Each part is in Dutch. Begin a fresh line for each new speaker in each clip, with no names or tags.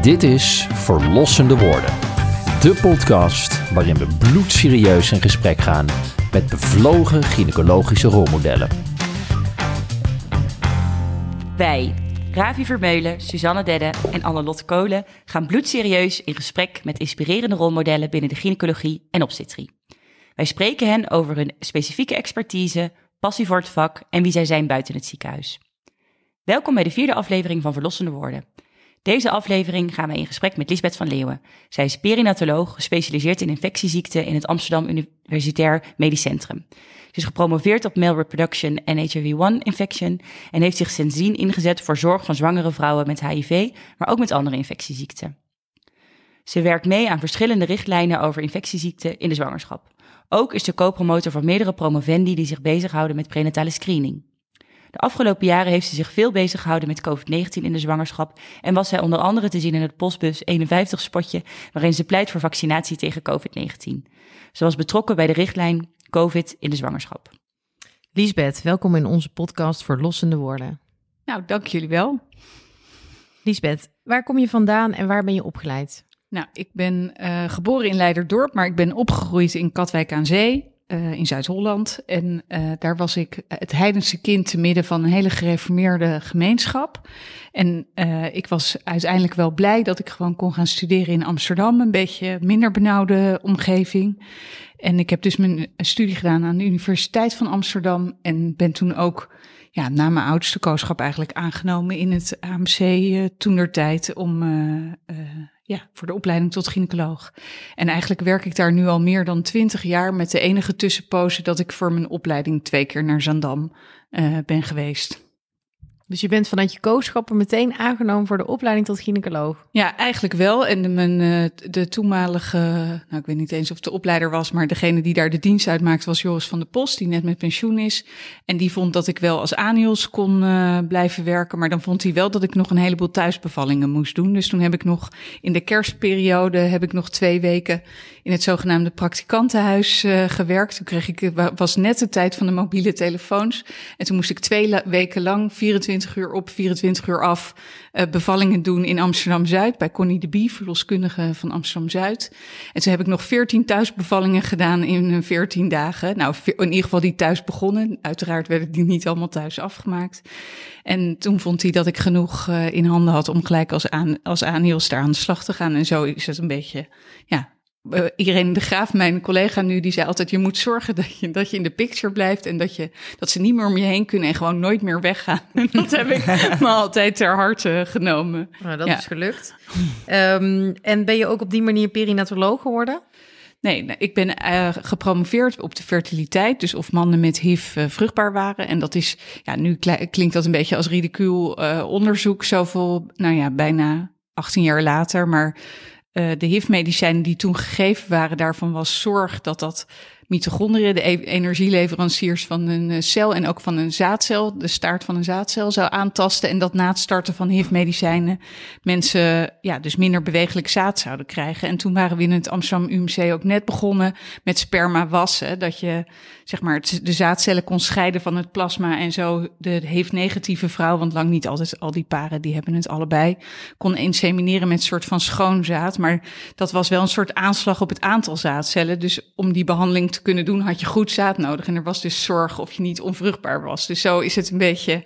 Dit is Verlossende Woorden. De podcast waarin we bloedserieus in gesprek gaan met bevlogen gynaecologische rolmodellen.
Wij, Ravi Vermeulen, Suzanne Dedde en Anne-Lotte Kolen gaan bloedserieus in gesprek met inspirerende rolmodellen binnen de gynaecologie en obstetrie. Wij spreken hen over hun specifieke expertise, passie voor het vak en wie zij zijn buiten het ziekenhuis. Welkom bij de vierde aflevering van Verlossende Woorden. Deze aflevering gaan wij in gesprek met Lisbeth van Leeuwen. Zij is perinatoloog, gespecialiseerd in infectieziekten in het Amsterdam Universitair Medisch Centrum. Ze is gepromoveerd op male reproduction en HIV-1 infection en heeft zich sindsdien ingezet voor zorg van zwangere vrouwen met HIV, maar ook met andere infectieziekten. Ze werkt mee aan verschillende richtlijnen over infectieziekten in de zwangerschap. Ook is ze co-promotor van meerdere promovendi die zich bezighouden met prenatale screening. De afgelopen jaren heeft ze zich veel bezig gehouden met COVID-19 in de zwangerschap en was zij onder andere te zien in het Postbus 51 spotje waarin ze pleit voor vaccinatie tegen COVID-19. Ze was betrokken bij de richtlijn COVID in de zwangerschap.
Liesbeth, welkom in onze podcast voor Lossende Woorden.
Nou, dank jullie wel.
Liesbeth, waar kom je vandaan en waar ben je opgeleid?
Nou, ik ben uh, geboren in Leiderdorp, maar ik ben opgegroeid in Katwijk aan Zee. Uh, in Zuid-Holland. En uh, daar was ik het heidense kind te midden van een hele gereformeerde gemeenschap. En uh, ik was uiteindelijk wel blij dat ik gewoon kon gaan studeren in Amsterdam. Een beetje minder benauwde omgeving. En ik heb dus mijn studie gedaan aan de Universiteit van Amsterdam. En ben toen ook ja, na mijn oudste kooschap eigenlijk aangenomen in het AMC toen der tijd om ja, voor de opleiding tot gynaecoloog. En eigenlijk werk ik daar nu al meer dan twintig jaar met de enige tussenpoze dat ik voor mijn opleiding twee keer naar Zandam ben geweest.
Dus je bent vanuit je kooschappen meteen aangenomen voor de opleiding tot gynaecoloog?
Ja, eigenlijk wel. En de, eh, de toenmalige, nou ik weet niet eens of het de opleider was, maar degene die daar de dienst uitmaakte was Joris van der Post, die net met pensioen is. En die vond dat ik wel als anios kon uh, blijven werken, maar dan vond hij wel dat ik nog een heleboel thuisbevallingen moest doen. Dus toen heb ik nog in de kerstperiode heb ik nog twee weken in het zogenaamde praktikantenhuis uh, gewerkt. Toen kreeg ik, was net de tijd van de mobiele telefoons. En toen moest ik twee weken lang, 24 24 uur op, 24 uur af uh, bevallingen doen in Amsterdam-Zuid bij Connie de Bie, verloskundige van Amsterdam-Zuid. En toen heb ik nog 14 thuisbevallingen gedaan in 14 dagen. Nou, in ieder geval die thuis begonnen. Uiteraard werden die niet allemaal thuis afgemaakt. En toen vond hij dat ik genoeg uh, in handen had om gelijk als, aan, als aan de slag te gaan. En zo is het een beetje, ja, uh, Irene de Graaf, mijn collega nu, die zei altijd: je moet zorgen dat je, dat je in de picture blijft en dat, je, dat ze niet meer om je heen kunnen en gewoon nooit meer weggaan. dat heb ik me altijd ter harte genomen.
Nou, dat ja. is gelukt. Um, en ben je ook op die manier perinatoloog geworden?
Nee, ik ben uh, gepromoveerd op de fertiliteit. Dus of mannen met HIV uh, vruchtbaar waren. En dat is, ja, nu klinkt dat een beetje als ridicuul onderzoek. Zoveel, nou ja, bijna 18 jaar later. Maar uh, de HIV-medicijnen die toen gegeven waren, daarvan was zorg dat dat mitochondriën, de e energieleveranciers van een cel en ook van een zaadcel, de staart van een zaadcel, zou aantasten. En dat na het starten van HIV-medicijnen mensen ja, dus minder bewegelijk zaad zouden krijgen. En toen waren we in het Amsterdam UMC ook net begonnen met sperma wassen. Dat je zeg maar de zaadcellen kon scheiden van het plasma en zo de HIV-negatieve vrouw, want lang niet altijd al die paren die hebben het allebei, kon insemineren met een soort van schoonzaad. Maar dat was wel een soort aanslag op het aantal zaadcellen. Dus om die behandeling te kunnen doen, had je goed zaad nodig. En er was dus zorg of je niet onvruchtbaar was. Dus zo is het een beetje.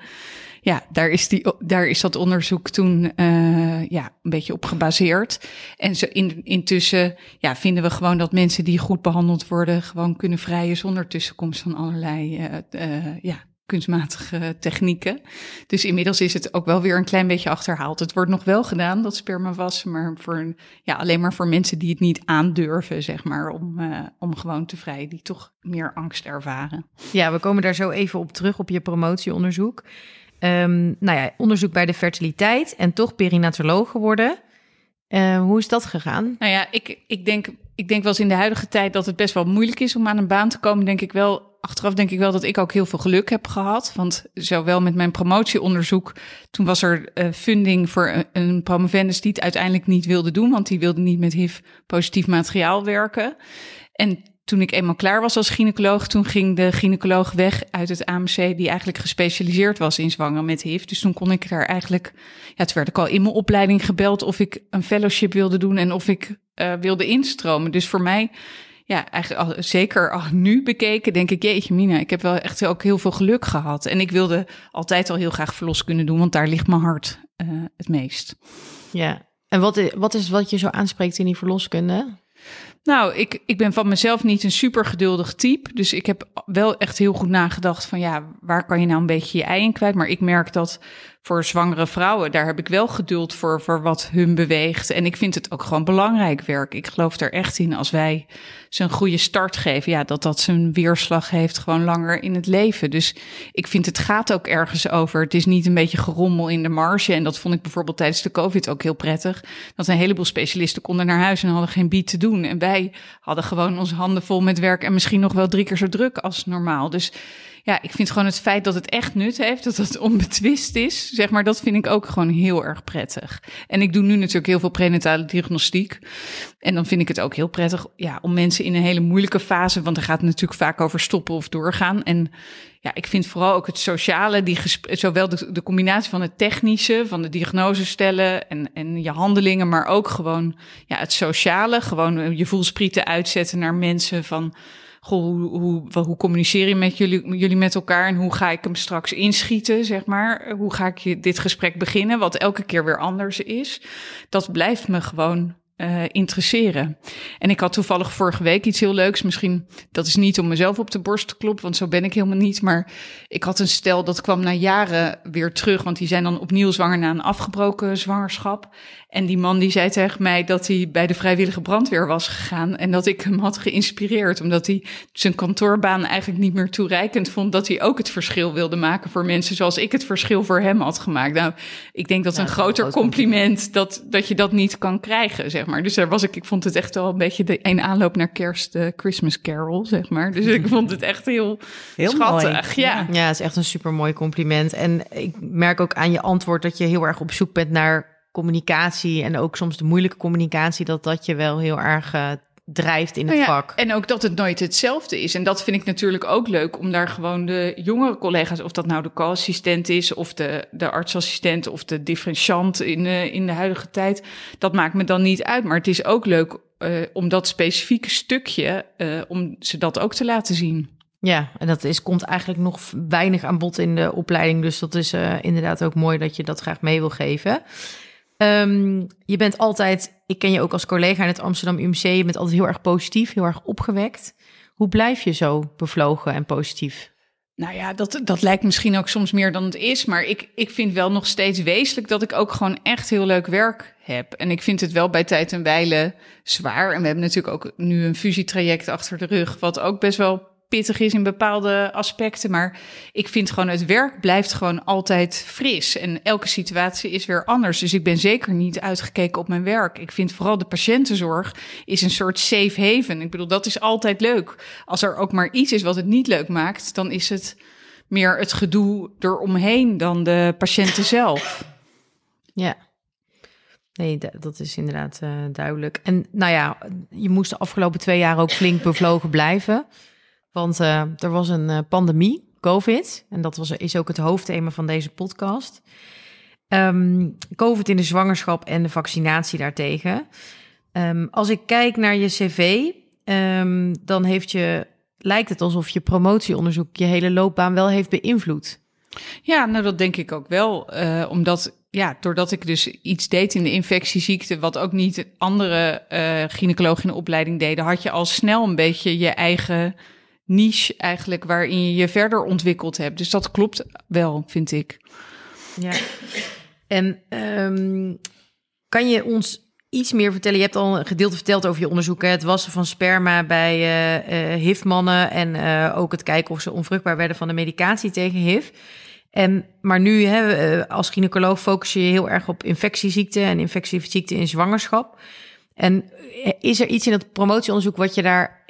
Ja, daar is, die, daar is dat onderzoek toen uh, ja, een beetje op gebaseerd. En zo in, intussen ja, vinden we gewoon dat mensen die goed behandeld worden, gewoon kunnen vrijen zonder tussenkomst van allerlei uh, uh, ja, kunstmatige technieken. Dus inmiddels is het ook wel weer een klein beetje achterhaald. Het wordt nog wel gedaan, dat sperma wassen, maar voor, ja, alleen maar voor mensen die het niet aandurven, zeg maar, om, om gewoon te vrijen, die toch meer angst ervaren.
Ja, we komen daar zo even op terug op je promotieonderzoek. Um, nou ja, onderzoek bij de fertiliteit en toch perinatoloog geworden. Uh, hoe is dat gegaan?
Nou ja, ik, ik, denk, ik denk wel eens in de huidige tijd dat het best wel moeilijk is om aan een baan te komen. Denk ik wel achteraf denk ik wel dat ik ook heel veel geluk heb gehad. Want zowel met mijn promotieonderzoek, toen was er uh, funding voor een, een promovendus die het uiteindelijk niet wilde doen, want die wilde niet met HIV-positief materiaal werken. En toen ik eenmaal klaar was als gynaecoloog, toen ging de gynaecoloog weg uit het AMC, die eigenlijk gespecialiseerd was in zwanger met HIV. Dus toen kon ik daar eigenlijk, ja, toen werd ik al in mijn opleiding gebeld of ik een fellowship wilde doen en of ik uh, wilde instromen. Dus voor mij, ja, eigenlijk zeker nu bekeken, denk ik, jeetje Mina, ik heb wel echt ook heel veel geluk gehad. En ik wilde altijd al heel graag verlos kunnen doen, want daar ligt mijn hart uh, het meest.
Ja, en wat, wat is wat je zo aanspreekt in die verloskunde?
Nou, ik, ik ben van mezelf niet een super geduldig type. Dus ik heb wel echt heel goed nagedacht van ja, waar kan je nou een beetje je ei in kwijt? Maar ik merk dat voor zwangere vrouwen, daar heb ik wel geduld voor, voor wat hun beweegt. En ik vind het ook gewoon belangrijk werk. Ik geloof er echt in als wij ze een goede start geven, ja, dat dat zijn weerslag heeft gewoon langer in het leven. Dus ik vind het gaat ook ergens over. Het is niet een beetje gerommel in de marge. En dat vond ik bijvoorbeeld tijdens de COVID ook heel prettig. Dat een heleboel specialisten konden naar huis en hadden geen bied te doen. En wij hadden gewoon onze handen vol met werk en misschien nog wel drie keer zo druk als normaal. Dus ja, ik vind gewoon het feit dat het echt nut heeft, dat het onbetwist is, zeg maar, dat vind ik ook gewoon heel erg prettig. En ik doe nu natuurlijk heel veel prenatale diagnostiek. En dan vind ik het ook heel prettig ja, om mensen in een hele moeilijke fase, want er gaat het natuurlijk vaak over stoppen of doorgaan. En ja, ik vind vooral ook het sociale, die zowel de, de combinatie van het technische, van de diagnose stellen en, en je handelingen, maar ook gewoon ja, het sociale, gewoon je voelsprieten uitzetten naar mensen van goh, hoe, hoe, hoe communiceer je met jullie, jullie met elkaar en hoe ga ik hem straks inschieten, zeg maar? Hoe ga ik dit gesprek beginnen, wat elke keer weer anders is? Dat blijft me gewoon uh, interesseren. En ik had toevallig vorige week iets heel leuks. Misschien dat is niet om mezelf op de borst te kloppen, want zo ben ik helemaal niet. Maar ik had een stel dat kwam na jaren weer terug, want die zijn dan opnieuw zwanger na een afgebroken zwangerschap. En die man die zei tegen mij dat hij bij de vrijwillige brandweer was gegaan en dat ik hem had geïnspireerd, omdat hij zijn kantoorbaan eigenlijk niet meer toereikend vond, dat hij ook het verschil wilde maken voor mensen zoals ik het verschil voor hem had gemaakt. Nou, ik denk dat een groter compliment dat, dat je dat niet kan krijgen, zeg maar. Dus daar was ik, ik vond het echt wel een beetje de een aanloop naar kerst, de Christmas Carol, zeg maar. Dus ik vond het echt heel, heel schattig. Ja.
ja, het is echt een super mooi compliment. En ik merk ook aan je antwoord dat je heel erg op zoek bent naar communicatie en ook soms de moeilijke communicatie, dat dat je wel heel erg uh, drijft in het
nou
ja, vak.
En ook dat het nooit hetzelfde is. En dat vind ik natuurlijk ook leuk om daar gewoon de jongere collega's, of dat nou de co-assistent is, of de, de artsassistent, of de differentiant in, de, in de huidige tijd, dat maakt me dan niet uit. Maar het is ook leuk uh, om dat specifieke stukje, uh, om ze dat ook te laten zien.
Ja, en dat is, komt eigenlijk nog weinig aan bod in de opleiding. Dus dat is inderdaad ook mooi dat je dat graag mee wil geven. Um, je bent altijd, ik ken je ook als collega in het Amsterdam UMC, je bent altijd heel erg positief, heel erg opgewekt. Hoe blijf je zo bevlogen en positief?
Nou ja, dat, dat lijkt misschien ook soms meer dan het is. Maar ik, ik vind wel nog steeds wezenlijk dat ik ook gewoon echt heel leuk werk heb. En ik vind het wel bij tijd en wijle zwaar. En we hebben natuurlijk ook nu een fusietraject achter de rug, wat ook best wel pittig is in bepaalde aspecten. Maar ik vind gewoon het werk blijft gewoon altijd fris. En elke situatie is weer anders. Dus ik ben zeker niet uitgekeken op mijn werk. Ik vind vooral de patiëntenzorg is een soort safe haven. Ik bedoel, dat is altijd leuk. Als er ook maar iets is wat het niet leuk maakt, dan is het meer het gedoe eromheen dan de patiënten zelf.
Ja. Nee, dat is inderdaad uh, duidelijk. En nou ja, je moest de afgelopen twee jaar ook flink bevlogen blijven. Want uh, er was een uh, pandemie, COVID. En dat was, is ook het hoofdthema van deze podcast. Um, COVID in de zwangerschap en de vaccinatie daartegen. Um, als ik kijk naar je cv, um, dan heeft je, lijkt het alsof je promotieonderzoek je hele loopbaan wel heeft beïnvloed.
Ja, nou dat denk ik ook wel. Uh, omdat ja, doordat ik dus iets deed in de infectieziekte, wat ook niet andere uh, gynaecologen in de opleiding deden, had je al snel een beetje je eigen niche eigenlijk waarin je je verder ontwikkeld hebt. Dus dat klopt wel, vind ik.
Ja. En um, kan je ons iets meer vertellen? Je hebt al een gedeelte verteld over je onderzoek. Het wassen van sperma bij uh, uh, HIV-mannen. En uh, ook het kijken of ze onvruchtbaar werden van de medicatie tegen HIV. En, maar nu, hè, als gynaecoloog, focus je heel erg op infectieziekten en infectieziekten in zwangerschap. En eh, is er iets in het promotieonderzoek wat je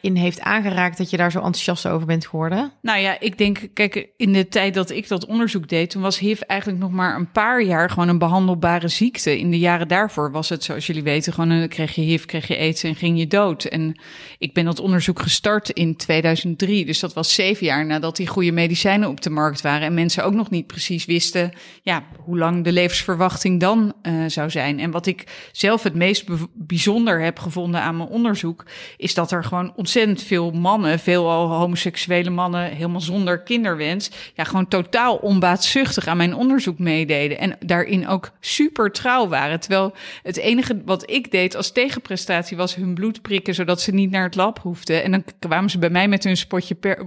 daarin heeft aangeraakt dat je daar zo enthousiast over bent geworden?
Nou ja, ik denk, kijk, in de tijd dat ik dat onderzoek deed, toen was HIV eigenlijk nog maar een paar jaar gewoon een behandelbare ziekte. In de jaren daarvoor was het, zoals jullie weten, gewoon een, kreeg je HIV, kreeg je aids en ging je dood. En ik ben dat onderzoek gestart in 2003, dus dat was zeven jaar nadat die goede medicijnen op de markt waren en mensen ook nog niet precies wisten, ja, hoe lang de levensverwachting dan uh, zou zijn. En wat ik zelf het meest bijzonder heb gevonden aan mijn onderzoek, is dat er gewoon ontzettend veel mannen, veelal homoseksuele mannen, helemaal zonder kinderwens, ja, gewoon totaal onbaatzuchtig aan mijn onderzoek meededen. En daarin ook super trouw waren. Terwijl het enige wat ik deed als tegenprestatie was hun bloed prikken, zodat ze niet naar het lab hoefden. En dan kwamen ze bij mij met hun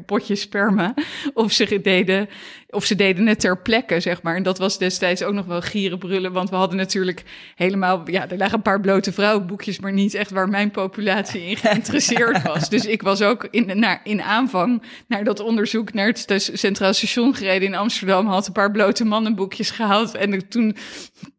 potje sperma. Of ze deden of ze deden het ter plekke, zeg maar. En dat was destijds ook nog wel gierenbrullen, want we hadden natuurlijk helemaal, ja, er lagen een paar blote vrouwenboekjes, maar niet echt waar mijn populatie in geïnteresseerd was. Dus ik was ook in, naar, in aanvang naar dat onderzoek naar het Centraal Station gereden in Amsterdam, had een paar blote mannenboekjes gehaald. En toen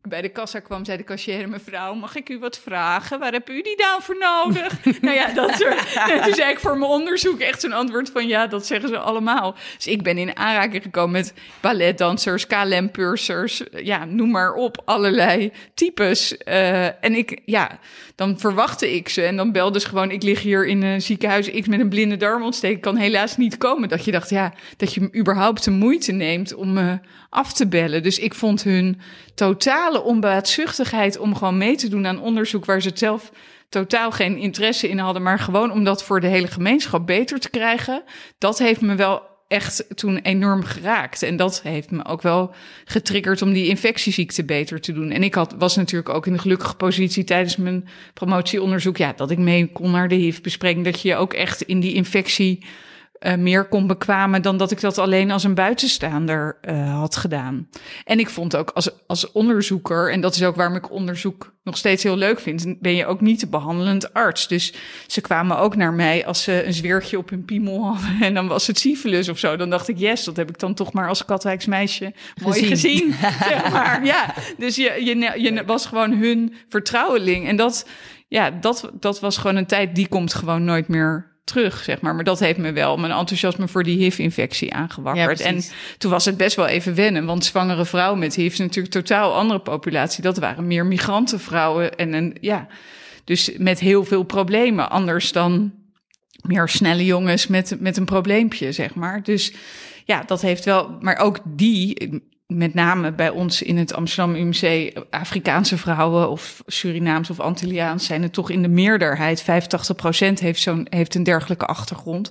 bij de kassa kwam, zei de cashier, mevrouw, mag ik u wat vragen? Waar heb u die dan voor nodig? nou ja, dat soort. toen zei ik voor mijn onderzoek echt zo'n antwoord van ja, dat zeggen ze allemaal. Dus ik ben in aanraking gekomen met balletdansers, KLM-pursers, ja, noem maar op, allerlei types. Uh, en ik, ja, dan verwachtte ik ze en dan belde ze gewoon, ik lig hier in een ziekenhuis, ik met een blinde darmontsteking kan helaas niet komen. Dat je dacht, ja, dat je überhaupt de moeite neemt om me uh, af te bellen. Dus ik vond hun totale onbaatzuchtigheid om gewoon mee te doen aan onderzoek waar ze zelf totaal geen interesse in hadden, maar gewoon om dat voor de hele gemeenschap beter te krijgen. Dat heeft me wel echt toen enorm geraakt. En dat heeft me ook wel getriggerd om die infectieziekte beter te doen. En ik had, was natuurlijk ook in de gelukkige positie tijdens mijn promotieonderzoek, ja, dat ik mee kon naar de HIV-bespreking, dat je je ook echt in die infectie uh, meer kon bekwamen dan dat ik dat alleen als een buitenstaander uh, had gedaan. En ik vond ook als, als onderzoeker, en dat is ook waarom ik onderzoek nog steeds heel leuk vind, ben je ook niet de behandelend arts. Dus ze kwamen ook naar mij als ze een zweertje op hun piemel hadden en dan was het syphilis of zo. Dan dacht ik, yes, dat heb ik dan toch maar als katwijksmeisje mooi gezien. zeg maar. Ja, dus je, je, je was gewoon hun vertrouweling. En dat, ja, dat, dat was gewoon een tijd, die komt gewoon nooit meer terug, zeg maar. Maar dat heeft me wel mijn enthousiasme voor die HIV-infectie aangewakkerd. en toen was het best wel even wennen, want zwangere vrouwen met HIV is natuurlijk totaal andere populatie. Dat waren meer migrantenvrouwen en een, ja, dus met heel veel problemen. Anders dan meer snelle jongens met, met een probleempje, zeg maar. Dus ja, dat heeft wel, maar ook die met name bij ons in het Amsterdam UMC, Afrikaanse vrouwen of Surinaams of Antilliaans zijn het toch in de meerderheid. 85% heeft, zo'n, heeft een dergelijke achtergrond.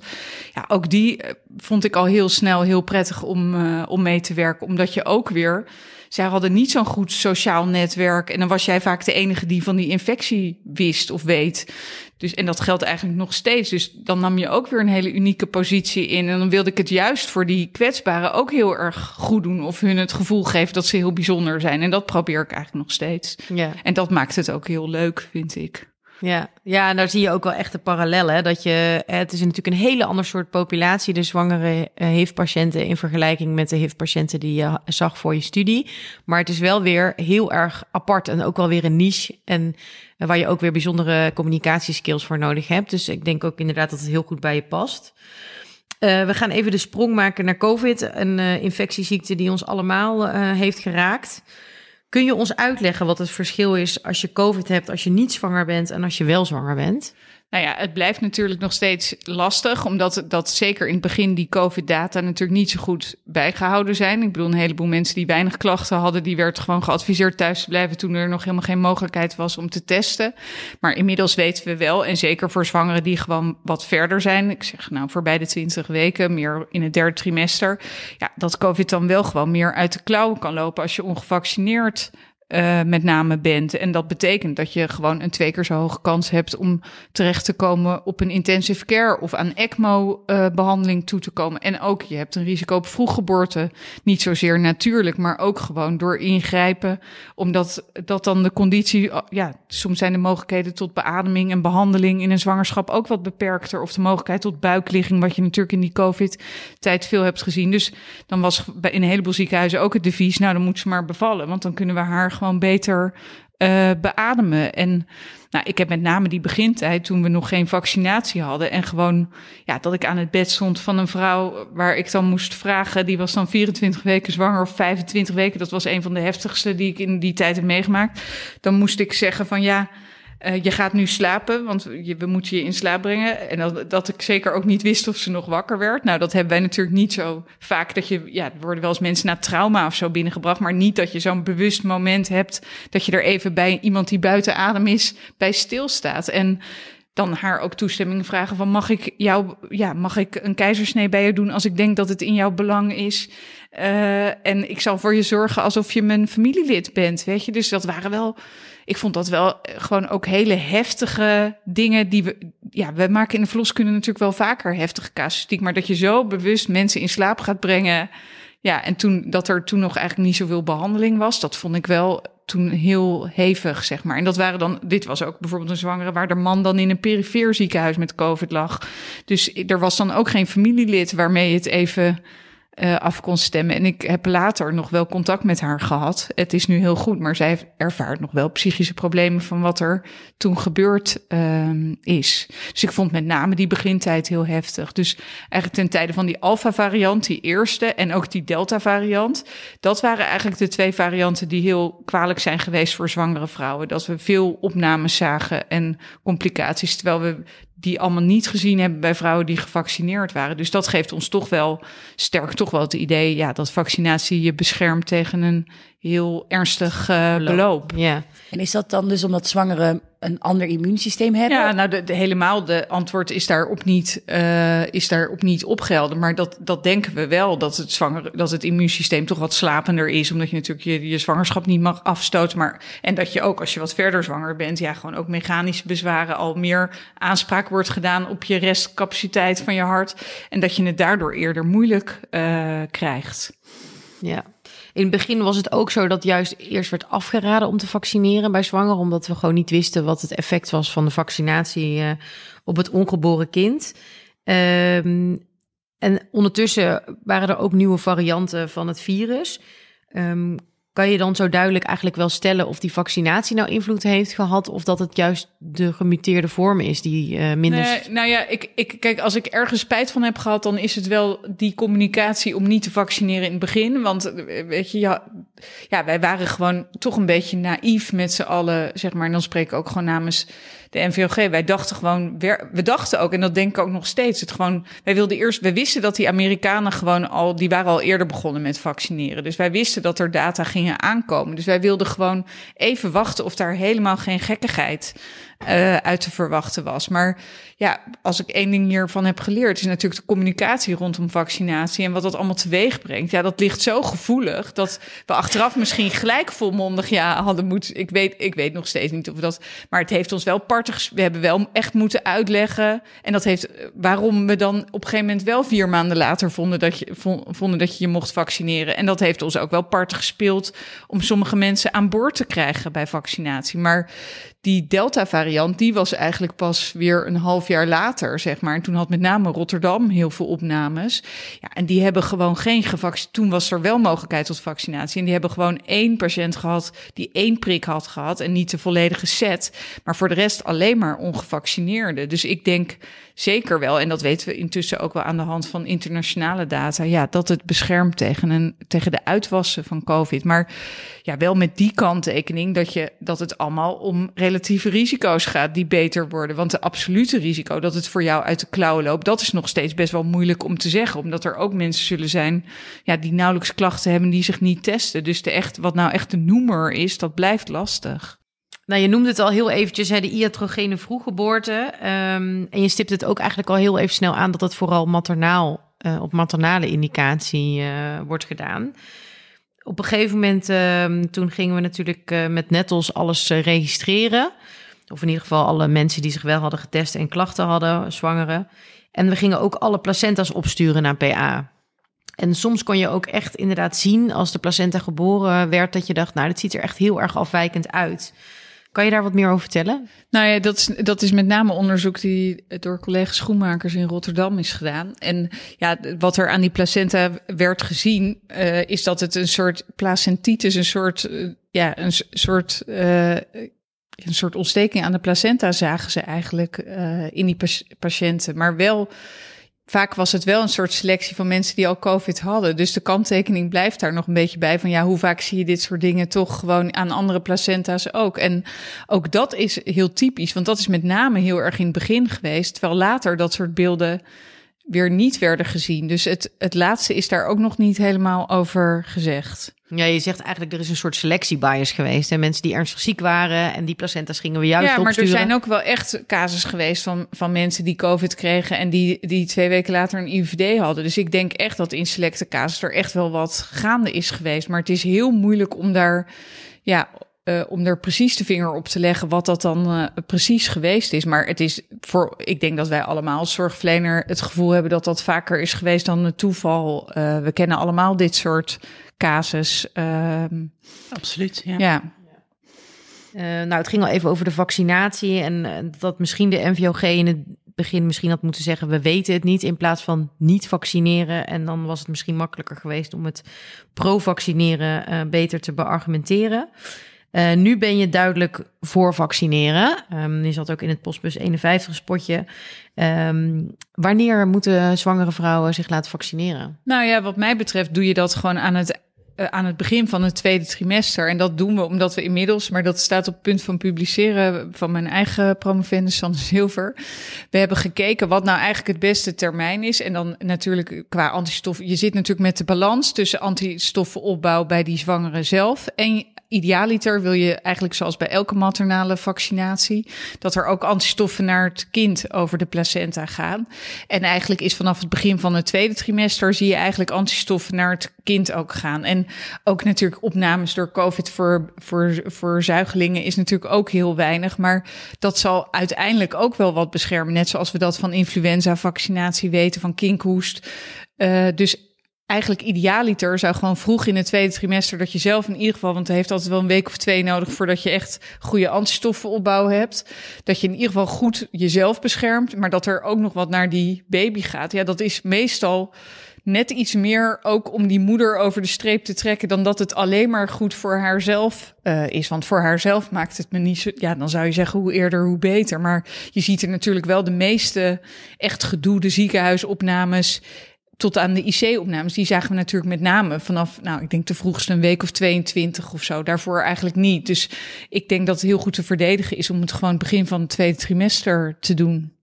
Ja, ook die eh, vond ik al heel snel heel prettig om, uh, om mee te werken, omdat je ook weer zij hadden niet zo'n goed sociaal netwerk. En dan was jij vaak de enige die van die infectie wist of weet. Dus, en dat geldt eigenlijk nog steeds. Dus dan nam je ook weer een hele unieke positie in. En dan wilde ik het juist voor die kwetsbaren ook heel erg goed doen. Of hun het gevoel geven dat ze heel bijzonder zijn. En dat probeer ik eigenlijk nog steeds.
Ja.
En dat maakt het ook heel leuk, vind ik.
Ja, ja, en daar zie je ook wel echt de parallellen. Dat je, het is natuurlijk een hele ander soort populatie, de zwangere HIV-patiënten in vergelijking met de HIV-patiënten die je zag voor je studie. Maar het is wel weer heel erg apart en ook wel weer een niche. En waar je ook weer bijzondere communicatieskills voor nodig hebt. Dus ik denk ook inderdaad dat het heel goed bij je past. Uh, we gaan even de sprong maken naar COVID, een infectieziekte die ons allemaal heeft geraakt. Kun je ons uitleggen wat het verschil is als je COVID hebt, als je niet zwanger bent en als je wel zwanger bent?
Nou ja, het blijft natuurlijk nog steeds lastig, omdat dat zeker in het begin die COVID-data natuurlijk niet zo goed bijgehouden zijn. Ik bedoel, een heleboel mensen die weinig klachten hadden, die werd gewoon geadviseerd thuis te blijven toen er nog helemaal geen mogelijkheid was om te testen. Maar inmiddels weten we wel, en zeker voor zwangeren die gewoon wat verder zijn, ik zeg nou voorbij de 20 weken, meer in het derde trimester, ja, dat COVID dan wel gewoon meer uit de klauwen kan lopen als je ongevaccineerd uh, met name bent. En dat betekent dat je gewoon een twee keer zo hoge kans hebt om terecht te komen op een intensive care of aan ECMO-behandeling uh, toe te komen. En ook je hebt een risico op vroeggeboorte. Niet zozeer natuurlijk, maar ook gewoon door ingrijpen. Omdat dat dan de conditie, ja, soms zijn de mogelijkheden tot beademing en behandeling in een zwangerschap ook wat beperkter. Of de mogelijkheid tot buikligging, wat je natuurlijk in die COVID-tijd veel hebt gezien. Dus dan was in een heleboel ziekenhuizen ook het devies, nou dan moet ze maar bevallen, want dan kunnen we haar gewoon beter uh, beademen. En nou, ik heb met name die begintijd toen we nog geen vaccinatie hadden. En gewoon, ja, dat ik aan het bed stond van een vrouw waar ik dan moest vragen. Die was dan 24 weken zwanger of 25 weken. Dat was een van de heftigste die ik in die tijd heb meegemaakt. Dan moest ik zeggen van ja. Uh, je gaat nu slapen, want je, we moeten je in slaap brengen. En dat, dat ik zeker ook niet wist of ze nog wakker werd. Nou, dat hebben wij natuurlijk niet zo vaak. Dat je, ja, er worden wel eens mensen na trauma of zo binnengebracht. Maar niet dat je zo'n bewust moment hebt. dat je er even bij iemand die buiten adem is, bij stilstaat. En dan haar ook toestemming vragen van mag ik jou, ja, mag ik een keizersnee bij je doen als ik denk dat het in jouw belang is. Uh, en ik zal voor je zorgen alsof je mijn familielid bent, weet je. Dus dat waren wel, ik vond dat wel gewoon ook hele heftige dingen die we, ja, we maken in de verloskunde natuurlijk wel vaker heftige casuïstiek, maar dat je zo bewust mensen in slaap gaat brengen. Ja, en toen dat er toen nog eigenlijk niet zoveel behandeling was, dat vond ik wel toen heel hevig, zeg maar. En dat waren dan, dit was ook bijvoorbeeld een zwangere waar de man dan in een perifeer ziekenhuis met COVID lag. Dus er was dan ook geen familielid waarmee je het even uh, af kon stemmen. En ik heb later nog wel contact met haar gehad. Het is nu heel goed, maar zij ervaart nog wel psychische problemen van wat er toen gebeurd uh, is. Dus ik vond met name die begintijd heel heftig. Dus eigenlijk ten tijde van die alpha-variant, die eerste, en ook die delta-variant, dat waren eigenlijk de twee varianten die heel kwalijk zijn geweest voor zwangere vrouwen. Dat we veel opnames zagen en complicaties, terwijl we die allemaal niet gezien hebben bij vrouwen die gevaccineerd waren. Dus dat geeft ons toch wel sterk toch wel het idee ja, dat vaccinatie je beschermt tegen een heel ernstig uh, beloop.
Ja.
En is dat dan dus omdat zwangeren een ander immuunsysteem hebben?
Ja, nou, de, de helemaal de antwoord is daarop niet, uh, is daarop niet opgelden. Maar dat, dat denken we wel, dat het, zwanger, dat het immuunsysteem toch wat slapender is. Omdat je natuurlijk je, je zwangerschap niet mag afstoten. Maar, en dat je ook, als je wat verder zwanger bent, ja, gewoon ook mechanische bezwaren al meer aanspraak wordt gedaan op je restcapaciteit van je hart. En dat je het daardoor eerder moeilijk uh, krijgt.
Ja, in het begin was het ook zo dat juist eerst werd afgeraden om te vaccineren bij zwanger, omdat we gewoon niet wisten wat het effect was van de vaccinatie uh, op het ongeboren kind. Um, en ondertussen waren er ook nieuwe varianten van het virus. Um, kan je dan zo duidelijk eigenlijk wel stellen of die vaccinatie nou invloed heeft gehad of dat het juist de gemuteerde vorm is die uh, minder.
Nee, nou ja, ik, ik, kijk, als ik ergens spijt van heb gehad, dan is het wel die communicatie om niet te vaccineren in het begin. Want eh, weet je, ja, ja wij waren gewoon toch een beetje naïef met z'n allen, zeg maar. En dan spreek ik ook gewoon namens de NVOG. Wij dachten gewoon, we dachten ook, en dat denk ik ook nog steeds, het gewoon, wij wilden eerst, we wisten dat die Amerikanen gewoon al, die waren al eerder begonnen met vaccineren. Dus wij wisten dat er data gingen aankomen. Dus wij wilden gewoon even wachten of daar helemaal geen gekkigheid uh, uit te verwachten was. Maar ja, als ik één ding hiervan heb geleerd, is natuurlijk de communicatie rondom vaccinatie en wat dat allemaal teweeg brengt. Ja, dat ligt zo gevoelig dat we achteraf misschien gelijk volmondig ja hadden moeten. Ik weet, ik weet nog steeds niet of dat, maar het heeft ons wel We hebben wel echt moeten uitleggen. En dat heeft waarom we dan op een gegeven moment wel vier maanden later vonden dat je, vonden dat je je mocht vaccineren. En dat heeft ons ook wel partig gespeeld om sommige mensen aan boord te krijgen bij vaccinatie. Maar die Delta-variant, die was eigenlijk pas weer een half jaar later, zeg maar. En toen had met name Rotterdam heel veel opnames. Ja, en die hebben gewoon geen gevaccineerd. Toen was er wel mogelijkheid tot vaccinatie. En die hebben gewoon één patiënt gehad die één prik had gehad en niet de volledige set. Maar voor de rest alleen maar ongevaccineerde. Dus ik denk zeker wel, en dat weten we intussen ook wel aan de hand van internationale data, ja, dat het beschermt tegen, een, tegen de uitwassen van COVID. Maar ja, wel met die kanttekening dat, je, dat het allemaal om relatieve risico's gaat die beter worden. Want de absolute risico dat het voor jou uit de klauwen loopt, dat is nog steeds best wel moeilijk om te zeggen. Omdat er ook mensen zullen zijn ja, die nauwelijks klachten hebben die zich niet testen. Dus de echt, wat nou echt de noemer is, dat blijft lastig.
Nou, je noemde het al heel eventjes, hè, de iatrogene vroeggeboorte. Um, en je stipt het ook eigenlijk al heel even snel aan dat het vooral maternaal, uh, op maternale indicatie uh, wordt gedaan. Op een gegeven moment, uh, toen gingen we natuurlijk uh, met Nettles alles registreren. Of in ieder geval alle mensen die zich wel hadden getest en klachten hadden, zwangeren. En we gingen ook alle placenta's opsturen naar PA. En soms kon je ook echt inderdaad zien als de placenta geboren werd, dat je dacht, nou, dit ziet er echt heel erg afwijkend uit. Kan je daar wat meer over vertellen?
Nou ja, dat is, dat is met name onderzoek die door collega schoenmakers in Rotterdam is gedaan. En ja, wat er aan die placenta werd gezien, uh, is dat het een soort placentitis, een soort uh, ja, een soort, uh, een soort ontsteking aan de placenta zagen ze eigenlijk in die patiënten. Maar wel, vaak was het wel een soort selectie van mensen die al COVID hadden. Dus de kanttekening blijft daar nog een beetje bij van ja, hoe vaak zie je dit soort dingen toch gewoon aan andere placenta's ook. En ook dat is heel typisch, want dat is met name heel erg in het begin geweest. Terwijl later dat soort beelden weer niet werden gezien. Dus het, het laatste is daar ook nog niet helemaal over gezegd.
Ja, je zegt eigenlijk er is een soort selectiebias geweest. En mensen die ernstig ziek waren en die placenta's gingen we juist
Ja,
maar
er zijn ook wel echt casus geweest van, van mensen die COVID kregen... en die, die twee weken later een IVD hadden. Dus ik denk echt dat in selecte casus er echt wel wat gaande is geweest. Maar het is heel moeilijk om daar... Ja, uh, om er precies de vinger op te leggen wat dat dan uh, precies geweest is. Maar het is voor, ik denk dat wij allemaal als zorgverlener het gevoel hebben dat dat vaker is geweest dan een toeval. Uh, we kennen allemaal dit soort casus. Ehm,
Absoluut, ja.
ja.
nou, het ging al even over de vaccinatie en dat misschien de NVOG in het begin misschien had moeten zeggen: we weten het niet, in plaats van niet vaccineren. En dan was het misschien makkelijker geweest om het pro-vaccineren beter te beargumenteren. Uh, nu ben je duidelijk voor vaccineren. Um, je zat ook in het Postbus 51 spotje. Um, wanneer moeten zwangere vrouwen zich laten vaccineren?
Nou ja, wat mij betreft doe je dat gewoon aan het aan het begin van het tweede trimester. En dat doen we omdat we inmiddels, maar dat staat op punt van publiceren van mijn eigen promovendus Sander Zilver. We hebben gekeken wat nou eigenlijk het beste termijn is. En dan natuurlijk qua antistoffen. Je zit natuurlijk met de balans tussen antistoffenopbouw bij die zwangere zelf en idealiter wil je eigenlijk zoals bij elke maternale vaccinatie, dat er ook antistoffen naar het kind over de placenta gaan. En eigenlijk is vanaf het begin van het tweede trimester zie je eigenlijk antistoffen naar het kind ook gaan. En ook natuurlijk opnames door COVID voor, voor, voor zuigelingen is natuurlijk ook heel weinig. Maar dat zal uiteindelijk ook wel wat beschermen. Net zoals we dat van influenza-vaccinatie weten, van kinkhoest. Uh, dus eigenlijk idealiter zou gewoon vroeg in het tweede trimester dat je zelf in ieder geval, want het heeft altijd wel een week of twee nodig voordat je echt goede antistoffenopbouw hebt, dat je in ieder geval goed jezelf beschermt, maar dat er ook nog wat naar die baby gaat. Ja, dat is meestal net iets meer ook om die moeder over de streep te trekken dan dat het alleen maar goed voor haarzelf uh, is. Want voor haarzelf maakt het me niet zo. Ja, dan zou je zeggen hoe eerder hoe beter. Maar je ziet er natuurlijk wel de meeste echt gedoede ziekenhuisopnames tot aan de IC-opnames, die zagen we natuurlijk met name vanaf, nou, ik denk de vroegste een week of 22 of zo. Daarvoor eigenlijk niet. Dus ik denk dat het heel goed te verdedigen is om het gewoon begin van het tweede trimester te doen.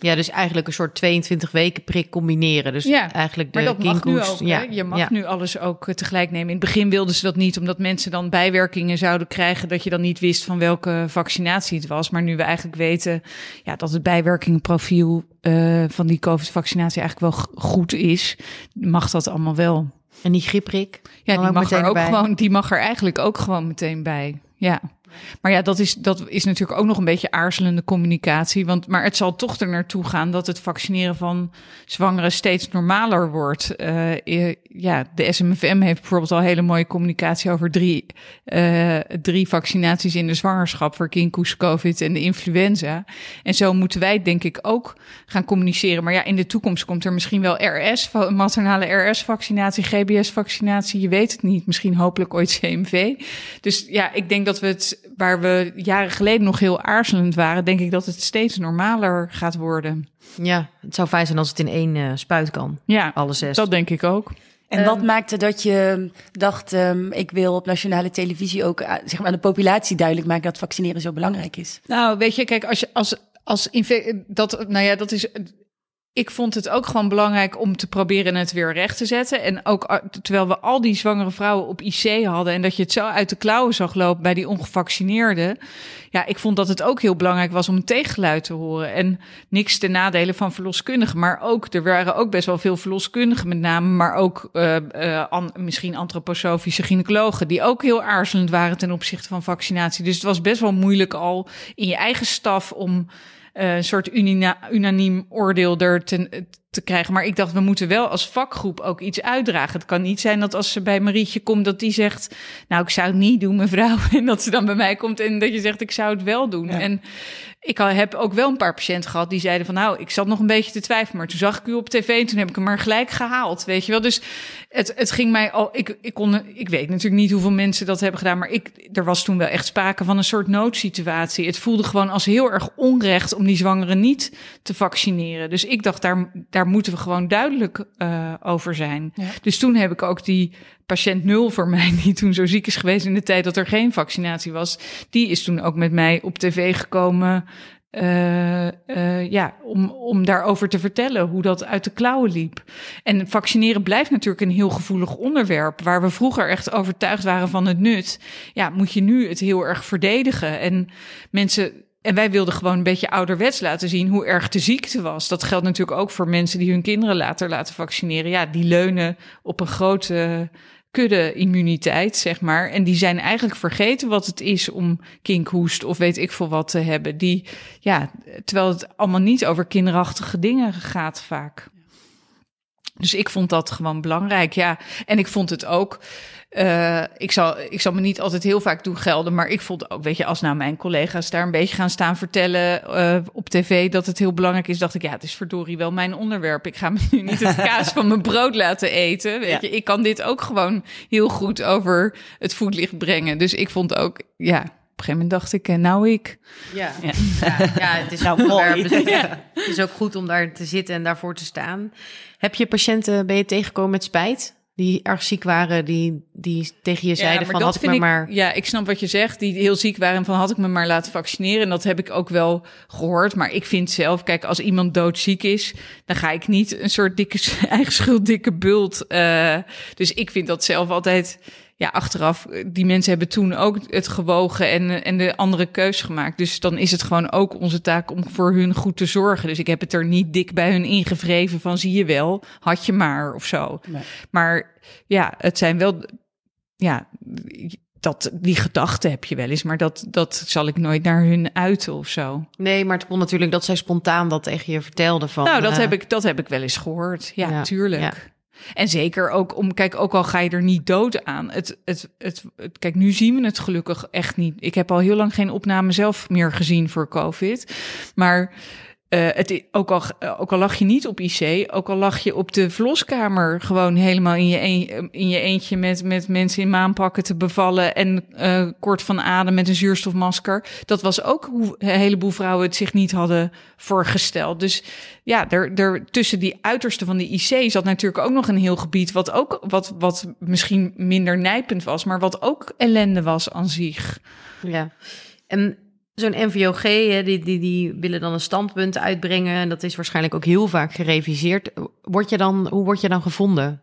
Ja, dus eigenlijk een soort 22 weken prik combineren. Dus
ja,
eigenlijk de
maar dat mag nu ook.
Ja,
je mag
ja.
nu alles ook tegelijk nemen. In het begin wilden ze dat niet, omdat mensen dan bijwerkingen zouden krijgen, dat je dan niet wist van welke vaccinatie het was. Maar nu we eigenlijk weten ja, dat het bijwerkingenprofiel uh, van die COVID-vaccinatie eigenlijk wel goed is, mag dat allemaal wel.
En die griepprik?
Ja, die mag er ook gewoon, die mag er eigenlijk ook gewoon meteen bij. Ja. Maar ja, dat is, dat is natuurlijk ook nog een beetje aarzelende communicatie. Want, maar het zal toch er naartoe gaan dat het vaccineren van zwangeren steeds normaler wordt. Uh, ja, de SMFM heeft bijvoorbeeld al hele mooie communicatie over drie, uh, drie vaccinaties in de zwangerschap voor kinkhoest, covid en de influenza. En zo moeten wij denk ik ook gaan communiceren. Maar ja, in de toekomst komt er misschien wel RS, maternale RS-vaccinatie, GBS-vaccinatie. Je weet het niet. Misschien hopelijk ooit CMV. Dus ja, ik denk dat we het waar we jaren geleden nog heel aarzelend waren, denk ik dat het steeds normaler gaat worden.
Ja, het zou fijn zijn als het in één uh, spuit kan.
Ja,
alle zes.
Dat denk ik ook.
En wat um, maakte dat je dacht, um, ik wil op nationale televisie ook uh, zeg maar aan de populatie duidelijk maken dat vaccineren zo belangrijk is?
Nou, weet je, kijk, als je als als dat, nou ja, dat is ik vond het ook gewoon belangrijk om te proberen het weer recht te zetten. En ook terwijl we al die zwangere vrouwen op IC hadden en dat je het zo uit de klauwen zag lopen bij die ongevaccineerden. Ja, ik vond dat het ook heel belangrijk was om een tegengeluid te horen. En niks ten nadele van verloskundigen, maar ook, er waren ook best wel veel verloskundigen met name, maar ook uh, an, misschien antroposofische gynaecologen die ook heel aarzelend waren ten opzichte van vaccinatie. Dus het was best wel moeilijk al in je eigen staf om een soort unina, unaniem oordeel er te, te krijgen. Maar ik dacht, we moeten wel als vakgroep ook iets uitdragen. Het kan niet zijn dat als ze bij Marietje komt, dat die zegt, nou, ik zou het niet doen, mevrouw. En dat ze dan bij mij komt en dat je zegt, ik zou het wel doen. En ik heb ook wel een paar patiënten gehad die zeiden van, nou, ik zat nog een beetje te twijfelen, maar toen zag ik u op tv en toen heb ik hem maar gelijk gehaald, weet je wel. Dus het, het ging mij al, ik, ik kon, ik weet natuurlijk niet hoeveel mensen dat hebben gedaan, maar ik, er was toen wel echt sprake van een soort noodsituatie. Het voelde gewoon als heel erg onrecht om die zwangeren niet te vaccineren. Dus ik dacht, daar, daar moeten we gewoon duidelijk uh, over zijn. Dus toen heb ik ook die patiënt nul voor mij, die toen zo ziek is geweest in de tijd dat er geen vaccinatie was, die is toen ook met mij op tv gekomen. Uh, uh, ja, om, om daarover te vertellen hoe dat uit de klauwen liep. En vaccineren blijft natuurlijk een heel gevoelig onderwerp. Waar we vroeger echt overtuigd waren van het nut. Ja, moet je nu het heel erg verdedigen. En mensen en wij wilden gewoon een beetje ouderwets laten zien hoe erg de ziekte was. Dat geldt natuurlijk ook voor mensen die hun kinderen later laten vaccineren. Ja, die leunen op een grote kudde-immuniteit, zeg maar. En die zijn eigenlijk vergeten wat het is om kinkhoest of weet ik veel wat te hebben. Die, ja, terwijl het allemaal niet over kinderachtige dingen gaat vaak. Dus ik vond dat gewoon belangrijk, ja. En ik vond het ook. Uh, ik, zal, ik zal me niet altijd heel vaak doen gelden, maar ik vond ook, weet je, als nou mijn collega's daar een beetje gaan staan vertellen uh, op tv dat het heel belangrijk is, dacht ik, ja, het is verdorie wel mijn onderwerp. Ik ga me nu niet het kaas van mijn brood laten eten. Weet je, ik kan dit ook gewoon heel goed over het voetlicht brengen. Dus ik vond ook, ja, op een gegeven moment dacht ik, eh, nou ik.
Ja, ja. ja, ja het, is nou, mooi. ja. het is ook goed om daar te zitten en daarvoor te staan. Heb je patiënten, ben je tegengekomen met spijt? Die erg ziek waren, die, die tegen je zeiden van had ik me ik, maar...
Ja, ik snap wat je zegt, die heel ziek waren van had ik me maar laten vaccineren. En dat heb ik ook wel gehoord. Maar ik vind zelf, kijk, als iemand doodziek is, dan ga ik niet een soort dikke, eigen schuld, dikke bult. Uh, dus ik vind dat zelf altijd ja, achteraf, die mensen hebben toen ook het gewogen en, en de andere keus gemaakt. Dus dan is het gewoon ook onze taak om voor hun goed te zorgen. Dus ik heb het er niet dik bij hun ingevreven van zie je wel, had je maar of zo. Maar ja, het zijn wel, ja, dat, die gedachten heb je wel eens, maar dat, dat zal ik nooit naar hun uiten of zo.
Nee, maar het kon natuurlijk dat zij spontaan dat tegen je vertelde van.
Nou, dat, uh, heb, ik, dat heb ik wel eens gehoord. Ja, ja tuurlijk. Ja. En zeker ook om, kijk, ook al ga je er niet dood aan. Het, het, het, kijk, nu zien we het gelukkig echt niet. Ik heb al heel lang geen opname zelf meer gezien voor COVID. Maar uh, het, ook, al, ook al lag je niet op IC, ook al lag je op de verloskamer gewoon helemaal in je, een, in je eentje met, met mensen in maanpakken te bevallen en kort van adem met een zuurstofmasker. Dat was ook hoe een heleboel vrouwen het zich niet hadden voorgesteld. Dus ja, er, er, tussen die uiterste van de IC zat natuurlijk ook nog een heel gebied wat ook wat, wat misschien minder nijpend was, maar wat ook ellende was aan zich.
Ja. En Zo'n NVOG, die, die, die willen dan een standpunt uitbrengen. En dat is waarschijnlijk ook heel vaak gereviseerd. Word je dan, hoe word je dan gevonden?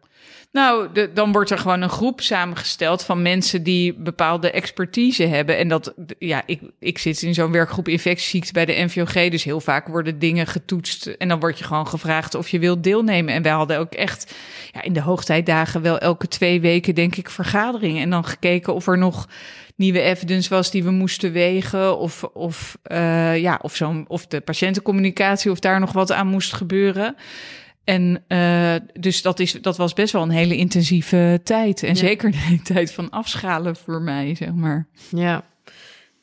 Nou, dan wordt er gewoon een groep samengesteld van mensen die bepaalde expertise hebben. En dat, ja, ik, ik zit in zo'n werkgroep infectieziekten bij de NVOG. Dus heel vaak worden dingen getoetst. En dan word je gewoon gevraagd of je wilt deelnemen. En wij hadden ook echt ja, in de hoogtijdagen wel elke twee weken, denk ik, vergaderingen. En dan gekeken of er nog nieuwe evidence was die we moesten wegen. Of, of, uh, ja, of, zo, of de patiëntencommunicatie, of daar nog wat aan moest gebeuren. En uh, dus dat, is, dat was best wel een hele intensieve tijd. En ja. zeker de tijd van afschalen voor mij, zeg maar.
Ja.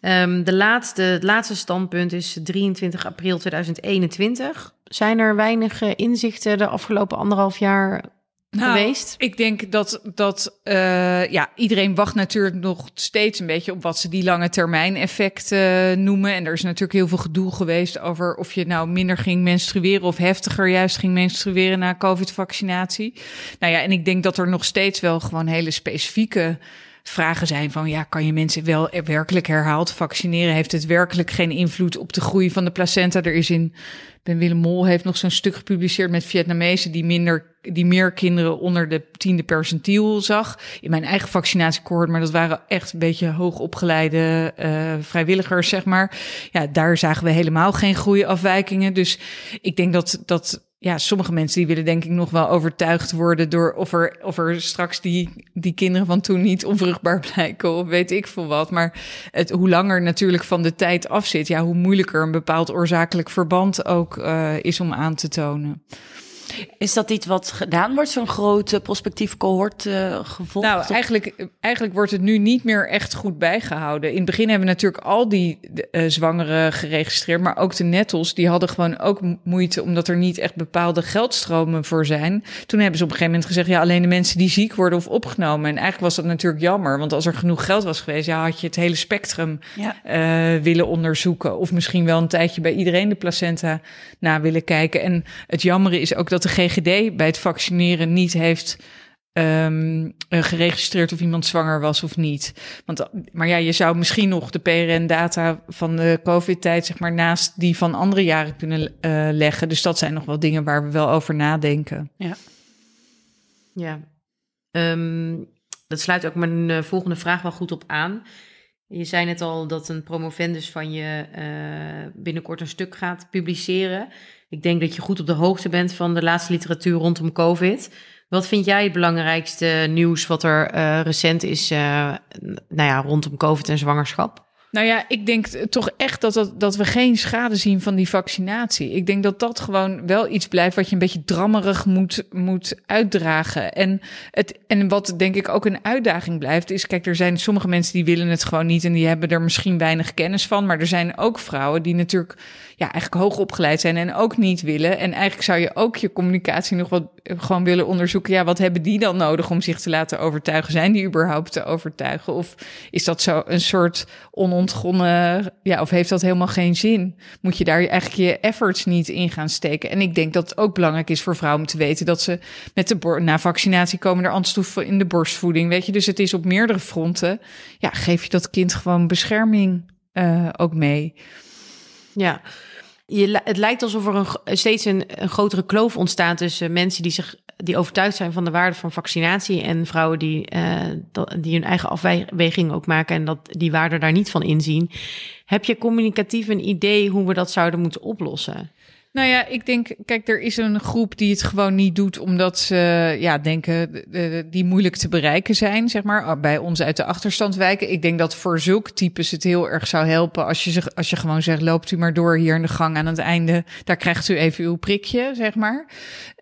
Um, de laatste, het laatste standpunt is 23 april 2021. Zijn er weinig inzichten de afgelopen anderhalf jaar nou, geweest?
Ik denk dat, dat uh, ja, iedereen wacht natuurlijk nog steeds een beetje op wat ze die lange termijn effecten uh, noemen. En er is natuurlijk heel veel gedoe geweest over of je nou minder ging menstrueren of heftiger juist ging menstrueren na COVID-vaccinatie. Nou ja, en ik denk dat er nog steeds wel gewoon hele specifieke vragen zijn van ja, kan je mensen wel werkelijk herhaald vaccineren? Heeft het werkelijk geen invloed op de groei van de placenta? Er is in Ben Willem Mol heeft nog zo'n stuk gepubliceerd met Vietnamezen die minder die meer kinderen onder de tiende percentiel zag. In mijn eigen vaccinatiecohort, maar dat waren echt een beetje hoogopgeleide uh, vrijwilligers, zeg maar. Ja, daar zagen we helemaal geen groeiafwijkingen. Dus ik denk dat, dat ja, sommige mensen die willen denk ik nog wel overtuigd worden door of er, of er straks die, die kinderen van toen niet onvruchtbaar blijken of weet ik veel wat. Maar het, hoe langer natuurlijk van de tijd af zit, ja, hoe moeilijker een bepaald oorzakelijk verband ook uh, is om aan te tonen.
Is dat iets wat gedaan wordt, zo'n grote prospectief cohort uh, gevolgd?
Nou, eigenlijk, eigenlijk wordt het nu niet meer echt goed bijgehouden. In het begin hebben we natuurlijk al die uh, zwangeren geregistreerd, maar ook de nettels, die hadden gewoon ook moeite, omdat er niet echt bepaalde geldstromen voor zijn. Toen hebben ze op een gegeven moment gezegd, ja, alleen de mensen die ziek worden of opgenomen. En eigenlijk was dat natuurlijk jammer, want als er genoeg geld was geweest, ja, had je het hele spectrum ja. uh, willen onderzoeken. Of misschien wel een tijdje bij iedereen de placenta na willen kijken. En het jammere is ook dat de GGD bij het vaccineren niet heeft um, geregistreerd of iemand zwanger was of niet. Want, maar ja, je zou misschien nog de PRN-data van de COVID-tijd, zeg maar, naast die van andere jaren kunnen uh, leggen. Dus dat zijn nog wel dingen waar we wel over nadenken.
Ja. Ja. Um, dat sluit ook mijn volgende vraag wel goed op aan. Je zei net al dat een promovendus van je binnenkort een stuk gaat publiceren. Ik denk dat je goed op de hoogte bent van de laatste literatuur rondom COVID. Wat vind jij het belangrijkste nieuws wat er uh, recent is uh, nou ja, rondom COVID en zwangerschap?
Nou ja, ik denk toch echt dat, dat, dat we geen schade zien van die vaccinatie. Ik denk dat dat gewoon wel iets blijft wat je een beetje drammerig moet, moet uitdragen. En, het, en wat denk ik ook een uitdaging blijft, is: kijk, er zijn sommige mensen die willen het gewoon niet en die hebben er misschien weinig kennis van. Maar er zijn ook vrouwen die natuurlijk ja, eigenlijk hoog opgeleid zijn en ook niet willen. En eigenlijk zou je ook je communicatie nog wat gewoon willen onderzoeken. Ja, wat hebben die dan nodig om zich te laten overtuigen? Zijn die überhaupt te overtuigen? Of is dat zo een soort onontgonnen, ja, of heeft dat helemaal geen zin? Moet je daar eigenlijk je efforts niet in gaan steken? En ik denk dat het ook belangrijk is voor vrouwen om te weten dat ze met de na vaccinatie komen er antistoffen in de borstvoeding, weet je. Dus het is op meerdere fronten. Ja, geef je dat kind gewoon bescherming uh, ook mee.
Ja, het lijkt alsof er een, steeds een, een, grotere kloof ontstaat tussen mensen die zich die overtuigd zijn van de waarde van vaccinatie en vrouwen die, uh, die hun eigen afweging ook maken en dat die waarde daar niet van inzien. Heb je communicatief een idee hoe we dat zouden moeten oplossen?
Nou ja, ik denk, kijk, er is een groep die het gewoon niet doet omdat ze ja, denken die moeilijk te bereiken zijn, zeg maar, bij ons uit de achterstand wijken. Ik denk dat voor zulke types het heel erg zou helpen als je, als je gewoon zegt, loopt u maar door hier in de gang aan het einde, daar krijgt u even uw prikje, zeg maar.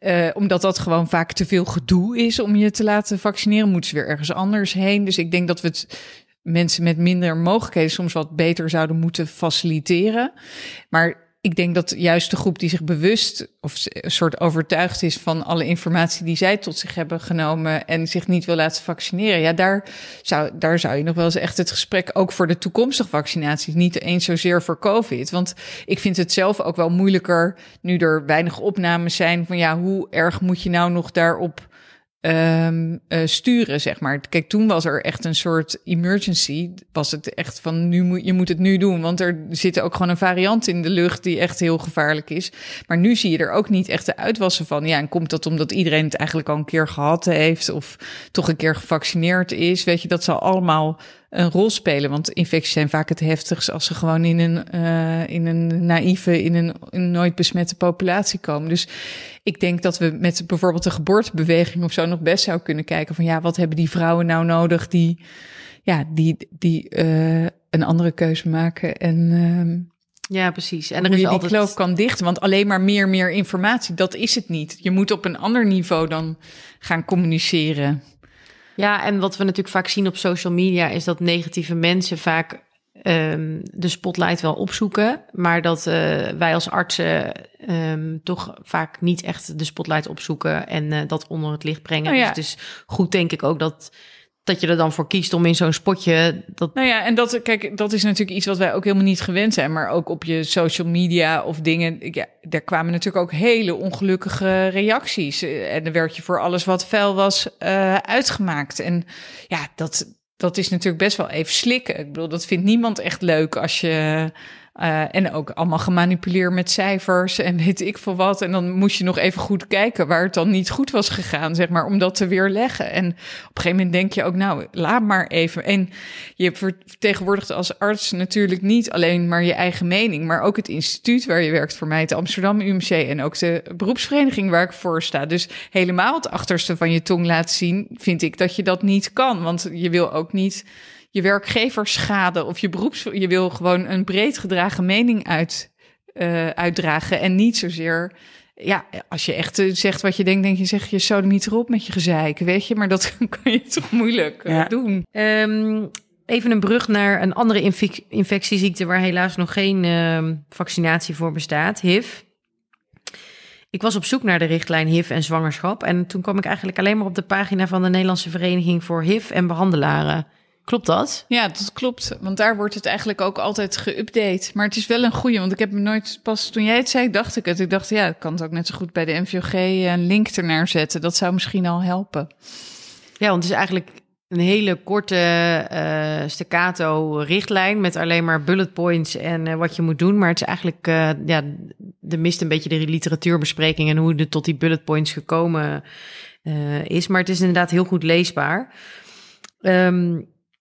Uh, omdat dat gewoon vaak te veel gedoe is om je te laten vaccineren, moeten ze weer ergens anders heen. Dus ik denk dat we het mensen met minder mogelijkheden soms wat beter zouden moeten faciliteren. Maar ik denk dat juist de groep die zich bewust of een soort overtuigd is van alle informatie die zij tot zich hebben genomen en zich niet wil laten vaccineren, ja, daar zou, daar zou je nog wel eens echt het gesprek ook voor de toekomstige vaccinaties, niet eens zozeer voor COVID. Want ik vind het zelf ook wel moeilijker, nu er weinig opnames zijn, van ja, hoe erg moet je nou nog daarop um, sturen, zeg maar. Kijk, toen was er echt een soort emergency. Was het echt van, nu moet, je moet het nu doen. Want er zit ook gewoon een variant in de lucht die echt heel gevaarlijk is. Maar nu zie je er ook niet echt de uitwassen van. Ja, en komt dat omdat iedereen het eigenlijk al een keer gehad heeft... of toch een keer gevaccineerd is? Weet je, dat zal allemaal een rol spelen. Want infecties zijn vaak het heftigst als ze gewoon in een, uh, in een naïeve, in een, in nooit besmette populatie komen. Dus ik denk dat we met bijvoorbeeld de geboortebeweging of zo nog best zou kunnen kijken van ja, wat hebben die vrouwen nou nodig die, ja, die, die uh, een andere keuze maken en. Uh,
ja, precies.
En er is je altijd... die kloof kan dichten. Want alleen maar meer, meer informatie, dat is het niet. Je moet op een ander niveau dan gaan communiceren.
Ja, en wat we natuurlijk vaak zien op social media is dat negatieve mensen vaak um, de spotlight wel opzoeken, maar dat uh, wij als artsen um, toch vaak niet echt de spotlight opzoeken en uh, dat onder het licht brengen. Oh ja. Dus het is goed, denk ik ook dat dat je er dan voor kiest om in zo'n spotje. Dat...
Nou ja, en dat, kijk, dat is natuurlijk iets wat wij ook helemaal niet gewend zijn. Maar ook op je social media of dingen. Ja, daar kwamen natuurlijk ook hele ongelukkige reacties. Eh, en dan werd je voor alles wat vuil was uh, uitgemaakt. En ja, dat, dat is natuurlijk best wel even slikken. Ik bedoel, dat vindt niemand echt leuk als je uh, en ook allemaal gemanipuleerd met cijfers en weet ik veel wat. En dan moest je nog even goed kijken waar het dan niet goed was gegaan, zeg maar, om dat te weerleggen. En op een gegeven moment denk je ook, nou, laat maar even. En je vertegenwoordigt als arts natuurlijk niet alleen maar je eigen mening, maar ook het instituut waar je werkt voor mij, het Amsterdam UMC en ook de beroepsvereniging waar ik voor sta. Dus helemaal het achterste van je tong laten zien, vind ik dat je dat niet kan. Want je wil ook niet je werkgever schade of je beroeps. Je wil gewoon een breed gedragen mening uit, uh, uitdragen en niet zozeer ja, als je echt eh, zegt wat je denkt, denk je, zeg je zo niet erop met je gezeik, weet je. Maar dat kan je toch moeilijk eh,
Ja.
doen.
Ehm, even een brug naar een andere infectieziekte waar helaas nog geen ehm, vaccinatie voor bestaat, HIV. Ik was op zoek naar de richtlijn HIV en zwangerschap en toen kwam ik eigenlijk alleen maar op de pagina van de Nederlandse Vereniging voor HIV en behandelaren. Klopt dat?
Ja, dat klopt. Want daar wordt het eigenlijk ook altijd geüpdate. Maar het is wel een goeie, want ik heb me nooit... Pas toen jij het zei, dacht ik het. Ik dacht, ja, ik kan het ook net zo goed bij de MVOG een link ernaar zetten. Dat zou misschien al helpen.
Ja, want het is eigenlijk een hele korte eh staccato richtlijn met alleen maar bullet points en eh, wat je moet doen. Maar het is eigenlijk, eh, ja, er mist een beetje de literatuurbespreking en hoe er tot die bullet points gekomen is. Maar het is inderdaad heel goed leesbaar. Ehm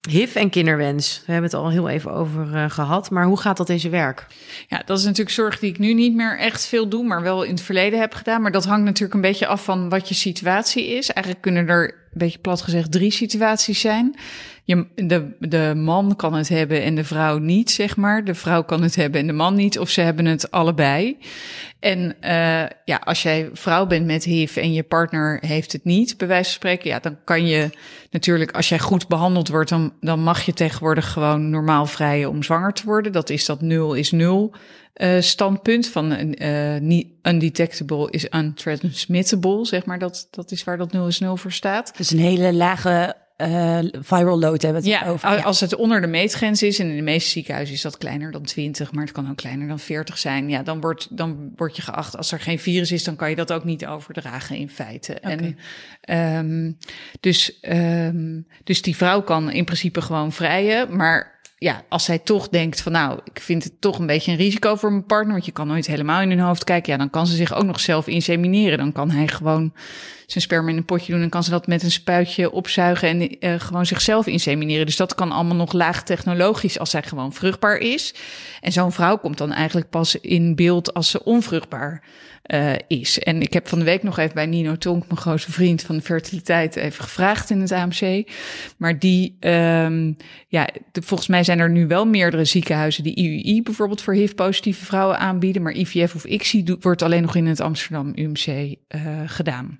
HIV en kinderwens, we hebben het al heel even over eh, gehad. Maar hoe gaat dat in zijn werk?
Ja, dat is natuurlijk zorg die ik nu niet meer echt veel doe, maar wel in het verleden heb gedaan. Maar dat hangt natuurlijk een beetje af van wat je situatie is. Eigenlijk kunnen er, een beetje plat gezegd, drie situaties zijn. Je, de, de man kan het hebben en de vrouw niet, zeg maar. De vrouw kan het hebben en de man niet, of ze hebben het allebei. En uh, ja, als jij vrouw bent met HIV en je partner heeft het niet, bij wijze van spreken, ja, dan kan je natuurlijk, als jij goed behandeld wordt, dan, dan mag je tegenwoordig gewoon normaal vrijen om zwanger te worden. Dat is dat nul is nul uh, standpunt van uh, niet undetectable is untransmittable, zeg maar. Dat, dat is waar dat nul is nul voor staat.
Dus een hele lage uh, viral load hebben we het
ja,
over. Ja,
als het onder de meetgrens is, en in de meeste ziekenhuizen is dat kleiner dan 20, maar het kan ook kleiner dan 40 zijn. Ja, dan wordt, dan word je geacht, als er geen virus is, dan kan je dat ook niet overdragen in feite.
Okay.
En, um, dus, um, dus die vrouw kan in principe gewoon vrijen, maar ja, als zij toch denkt van nou, ik vind het toch een beetje een risico voor mijn partner, want je kan nooit helemaal in hun hoofd kijken, ja, dan kan ze zich ook nog zelf insemineren. Dan kan hij gewoon zijn sperma in een potje doen en kan ze dat met een spuitje opzuigen en uh, gewoon zichzelf insemineren. Dus dat kan allemaal nog laag technologisch als zij gewoon vruchtbaar is. En zo'n vrouw komt dan eigenlijk pas in beeld als ze onvruchtbaar uh, is. En ik heb van de week nog even bij Nino Tonk, mijn grootste vriend van de fertiliteit, even gevraagd in het AMC. Maar die, um, ja, de, volgens mij zijn er nu wel meerdere ziekenhuizen die IUI bijvoorbeeld voor HIV-positieve vrouwen aanbieden. Maar IVF of ICSI wordt alleen nog in het Amsterdam UMC uh, gedaan.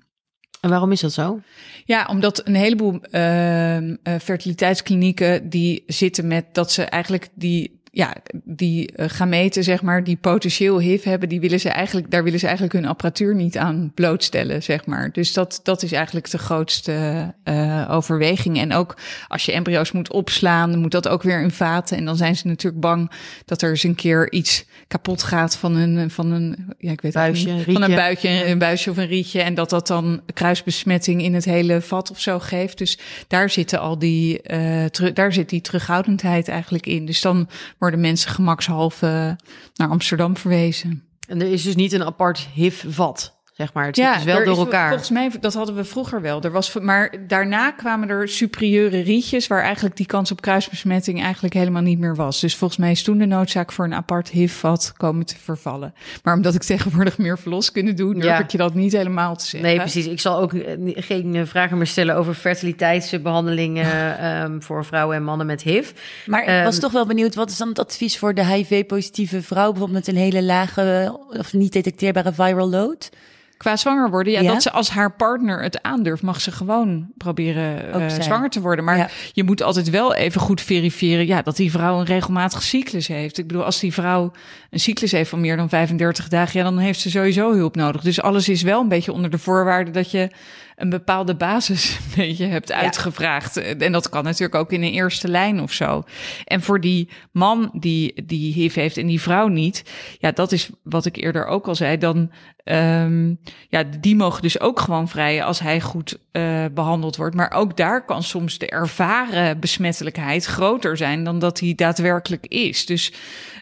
En waarom is dat zo?
Ja, omdat een heleboel uh, fertiliteitsklinieken die zitten met dat ze eigenlijk die ja, die uh, gameten, zeg maar, die potentieel HIV hebben, die willen ze eigenlijk, daar willen ze eigenlijk hun apparatuur niet aan blootstellen, zeg maar. Dus dat, dat is eigenlijk de grootste uh, overweging. En ook als je embryo's moet opslaan, dan moet dat ook weer in vaten. En dan zijn ze natuurlijk bang dat er eens een keer iets kapot gaat van een, van een, ja, ik weet
buisje,
niet,
een
van een buitje, een buisje of een rietje. En dat dat dan kruisbesmetting in het hele vat of zo geeft. Dus daar zitten al die, uh, daar zit die terughoudendheid eigenlijk in. Dus dan worden mensen gemakshalve naar Amsterdam verwezen.
En er is dus niet een apart HIV-vat, zeg maar. Het zit dus wel door
is,
elkaar.
Volgens mij, dat hadden we vroeger wel. Er was, maar daarna kwamen er superieure rietjes... waar eigenlijk die kans op kruisbesmetting eigenlijk helemaal niet meer was. Dus volgens mij is toen de noodzaak voor een apart HIV-vat komen te vervallen. Maar omdat ik tegenwoordig meer verloskunde doe... durf
Ja.
ik je dat niet helemaal te zeggen.
Nee, precies. Ik zal ook eh, geen eh, vragen meer stellen over fertiliteitsbehandelingen ehm, voor vrouwen en mannen met HIV.
Maar ik was
Ehm,
toch wel benieuwd, wat is dan het advies voor de HIV-positieve vrouw, bijvoorbeeld met een hele lage of niet detecteerbare viral load?
Qua zwanger worden, ja,
Ja?
dat ze als haar partner het aandurft, mag ze gewoon proberen eh, zwanger te worden. Maar
Ja.
je moet altijd wel even goed verifiëren ja, dat die vrouw een regelmatige cyclus heeft. Ik bedoel, als die vrouw een cyclus heeft van meer dan 35 dagen, ja, dan heeft ze sowieso hulp nodig. Dus alles is wel een beetje onder de voorwaarde dat je een bepaalde basis een beetje hebt uitgevraagd. En dat kan natuurlijk ook in een eerste lijn of zo. En voor die man die, die HIV heeft en die vrouw niet, ja, dat is wat ik eerder ook al zei, dan Ehm ja, die mogen dus ook gewoon vrijen als hij goed uh, behandeld wordt. Maar ook daar kan soms de ervaren besmettelijkheid groter zijn dan dat hij daadwerkelijk is. Dus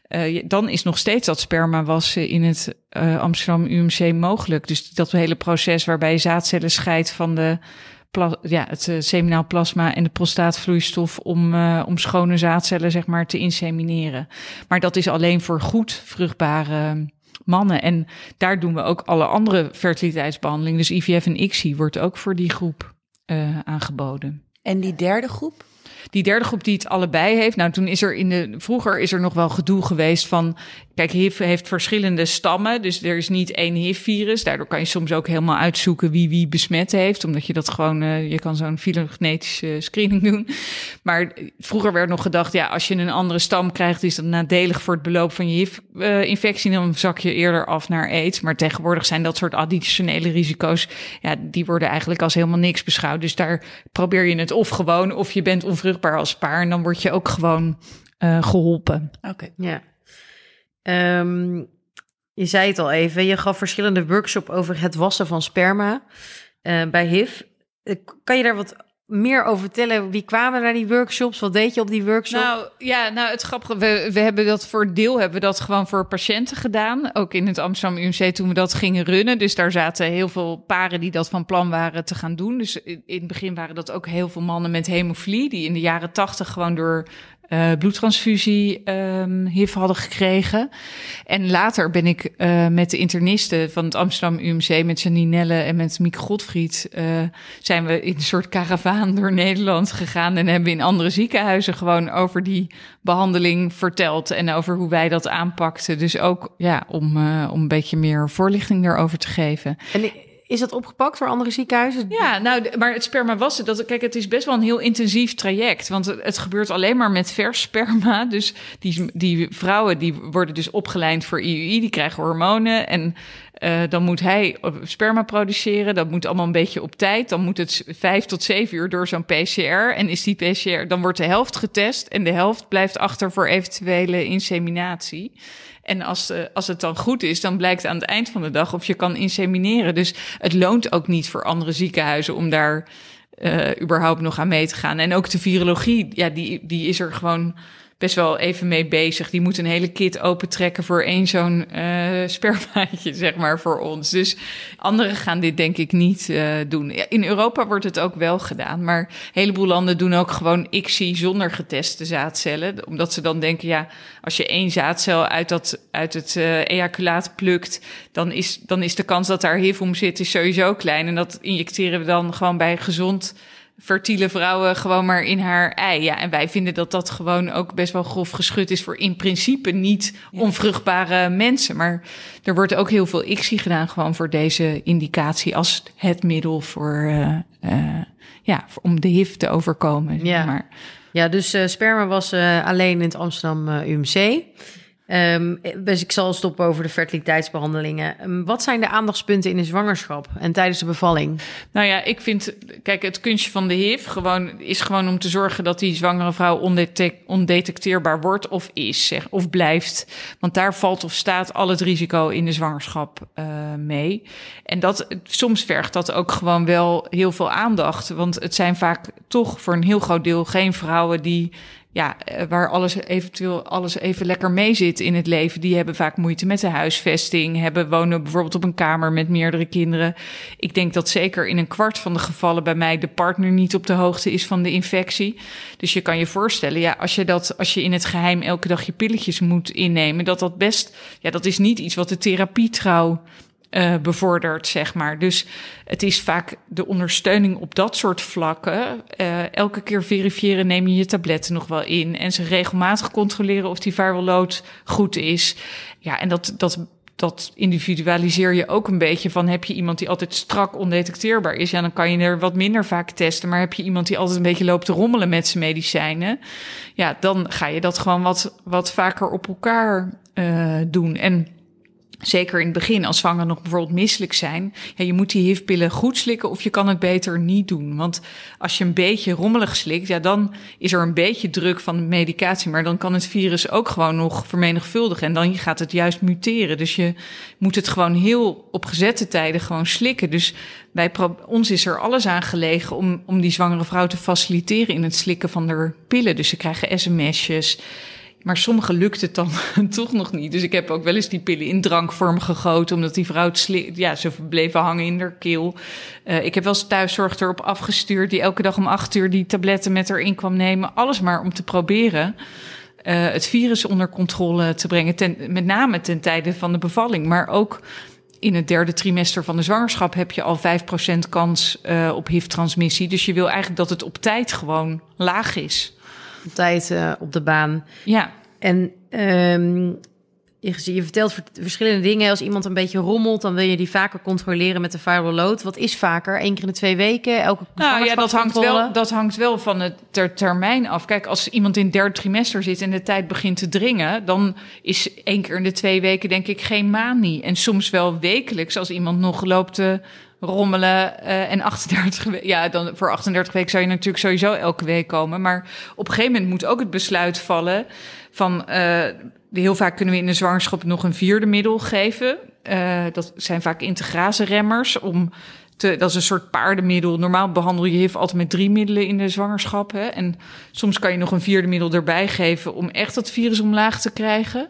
uh, dan is nog steeds dat sperma wassen in het uh, Amsterdam UMC mogelijk. Dus dat hele proces waarbij je zaadcellen scheidt van de ja, het uh, seminaal plasma en de prostaatvloeistof om, om schone zaadcellen zeg maar te insemineren. Maar dat is alleen voor goed vruchtbare mannen. En daar doen we ook alle andere fertiliteitsbehandelingen. Dus IVF en ICSI wordt ook voor die groep aangeboden.
En die derde groep?
Die derde groep die het allebei heeft. Nou, toen is er in de. Vroeger is er nog wel gedoe geweest van. Kijk, HIV heeft verschillende stammen. Dus er is niet één HIV-virus. Daardoor kan je soms ook helemaal uitzoeken wie wie besmet heeft. Omdat je dat gewoon. Uh, je kan zo'n filogenetische screening doen. Maar vroeger werd nog gedacht. Ja, als je een andere stam krijgt, is dat nadelig voor het beloop van je HIV-infectie. dan zak je eerder af naar AIDS. Maar tegenwoordig zijn dat soort additionele risico's. Ja, die worden eigenlijk als helemaal niks beschouwd. Dus daar probeer je het of gewoon. of je bent onvruchtbaar als paar. En dan word je ook gewoon uh, geholpen.
Oké. Ja. Um, je zei het al even, je gaf verschillende workshops over het wassen van sperma uh, bij HIV. Kan je daar wat meer over vertellen? Wie kwamen naar die workshops? Wat deed je op die workshop?
Nou ja, nou het grappige, we, we hebben dat voor deel hebben we dat gewoon voor patiënten gedaan. Ook in het Amsterdam UMC toen we dat gingen runnen. Dus daar zaten heel veel paren die dat van plan waren te gaan doen. Dus in, in het begin waren dat ook heel veel mannen met hemofilie die in de jaren tachtig gewoon door uh, bloedtransfusie um, HIV hadden gekregen. En later ben ik uh, met de internisten van het Amsterdam UMC, met Janine Nelle en met Mieke Godfried, uh, zijn we in een soort karavaan door Nederland gegaan en hebben in andere ziekenhuizen gewoon over die behandeling verteld en over hoe wij dat aanpakten. Dus ook ja, om, om een beetje meer voorlichting erover te geven.
En is dat opgepakt door andere ziekenhuizen?
Ja, nou, maar het sperma was het. Dat, kijk, het is best wel een heel intensief traject. Want het, gebeurt alleen maar met vers sperma. Dus die, die vrouwen die worden dus opgeleid voor IUI. Die krijgen hormonen. En uh, dan moet hij sperma produceren. Dat moet allemaal een beetje op tijd. Dan moet het vijf tot zeven uur door zo'n PCR. En is die PCR, dan wordt de helft getest. En de helft blijft achter voor eventuele inseminatie. En als, uh, als het dan goed is, dan blijkt aan het eind van de dag of je kan insemineren. Dus het loont ook niet voor andere ziekenhuizen om daar uh, überhaupt nog aan mee te gaan. En ook de virologie, ja, die, die is er gewoon best wel even mee bezig. Die moet een hele kit opentrekken voor één zo'n uh, spermaatje, zeg maar, voor ons. Dus anderen gaan dit denk ik niet uh, doen. In Europa wordt het ook wel gedaan, maar een heleboel landen doen ook gewoon ICSI zonder geteste zaadcellen. Omdat ze dan denken, ja, als je één zaadcel uit, dat, uit het uh, ejaculaat plukt, dan is, dan is de kans dat daar HIV om zit is sowieso klein. En dat injecteren we dan gewoon bij gezond fertiele vrouwen gewoon maar in haar ei. Ja, en wij vinden dat dat gewoon ook best wel grof geschud is voor in principe niet onvruchtbare mensen. Maar er wordt ook heel veel ICSI gedaan gewoon voor deze indicatie als het middel voor, uh, uh, ja, om de HIV te overkomen.
Ja,
maar.
ja dus uh, sperma was alleen in het Amsterdam UMC. Um, dus ik zal stoppen over de fertiliteitsbehandelingen. Um, wat zijn de aandachtspunten in de zwangerschap en tijdens de bevalling?
Nou ja, ik vind, kijk, het kunstje van de HIV gewoon, is gewoon om te zorgen dat die zwangere vrouw ondetect, ondetecteerbaar wordt of is, zeg, of blijft. Want daar valt of staat al het risico in de zwangerschap uh, mee. En dat, soms vergt dat ook gewoon wel heel veel aandacht. Want het zijn vaak toch voor een heel groot deel geen vrouwen die ja, eh, waar alles eventueel alles even lekker mee zit in het leven, die hebben vaak moeite met de huisvesting, hebben wonen bijvoorbeeld op een kamer met meerdere kinderen. Ik denk dat zeker in een kwart van de gevallen bij mij de partner niet op de hoogte is van de infectie. Dus je kan je voorstellen, ja, als je dat, als je in het geheim elke dag je pilletjes moet innemen, dat dat best, ja, dat is niet iets wat de therapie trouw uh, bevordert, zeg maar. Dus het is vaak de ondersteuning op dat soort vlakken. Uh, elke keer verifiëren, neem je je tabletten nog wel in. En ze regelmatig controleren of die viral load goed is. Ja, en dat, dat, dat individualiseer je ook een beetje van heb je iemand die altijd strak ondetecteerbaar is, ja, dan kan je er wat minder vaak testen. Maar heb je iemand die altijd een beetje loopt te rommelen met zijn medicijnen, ja, dan ga je dat gewoon wat, wat vaker op elkaar uh, doen. En Zeker in het begin, als zwanger nog bijvoorbeeld misselijk zijn. Ja, je moet die HIV-pillen goed slikken of je kan het beter niet doen. Want als je een beetje rommelig slikt, ja, dan is er een beetje druk van de medicatie. Maar dan kan het virus ook gewoon nog vermenigvuldigen. En dan gaat het juist muteren. Dus je moet het gewoon heel op gezette tijden gewoon slikken. Dus bij ons is er alles aan gelegen om, om die zwangere vrouw te faciliteren in het slikken van de pillen. Dus ze krijgen sms'jes. Maar sommigen lukt het dan toch nog niet. Dus ik heb ook wel eens die pillen in drankvorm gegoten, omdat die vrouw het ja, ze bleven hangen in haar keel. Uh, ik heb wel eens thuiszorg erop afgestuurd, die elke dag om acht uur die tabletten met haar in kwam nemen. Alles maar om te proberen. Uh, het virus onder controle te brengen, ten, met name ten tijde van de bevalling, maar ook in het derde trimester van de zwangerschap heb je al 5% kans uh, op HIV-transmissie. Dus je wil eigenlijk dat het op tijd gewoon laag is.
Op tijd eh, op de baan.
Ja,
En ehm, je, je vertelt ver- verschillende dingen. Als iemand een beetje rommelt, dan wil je die vaker controleren met de viral load. Wat is vaker? Eén keer in de twee weken? Elke
Nou ja, dat hangt, wel, dat hangt wel van het ter termijn af. Kijk, als iemand in het derde trimester zit en de tijd begint te dringen, dan is één keer in de twee weken denk ik geen manie. En soms wel wekelijks als iemand nog loopt te rommelen eh, en 38 we- ja, dan voor 38 weken zou je natuurlijk sowieso elke week komen. Maar op een gegeven moment moet ook het besluit vallen van eh, heel vaak kunnen we in de zwangerschap nog een vierde middel geven. Eh, dat zijn vaak integraseremmers om te, dat is een soort paardenmiddel. Normaal behandel je HIV altijd met drie middelen in de zwangerschap. Hè? En soms kan je nog een vierde middel erbij geven om echt dat virus omlaag te krijgen.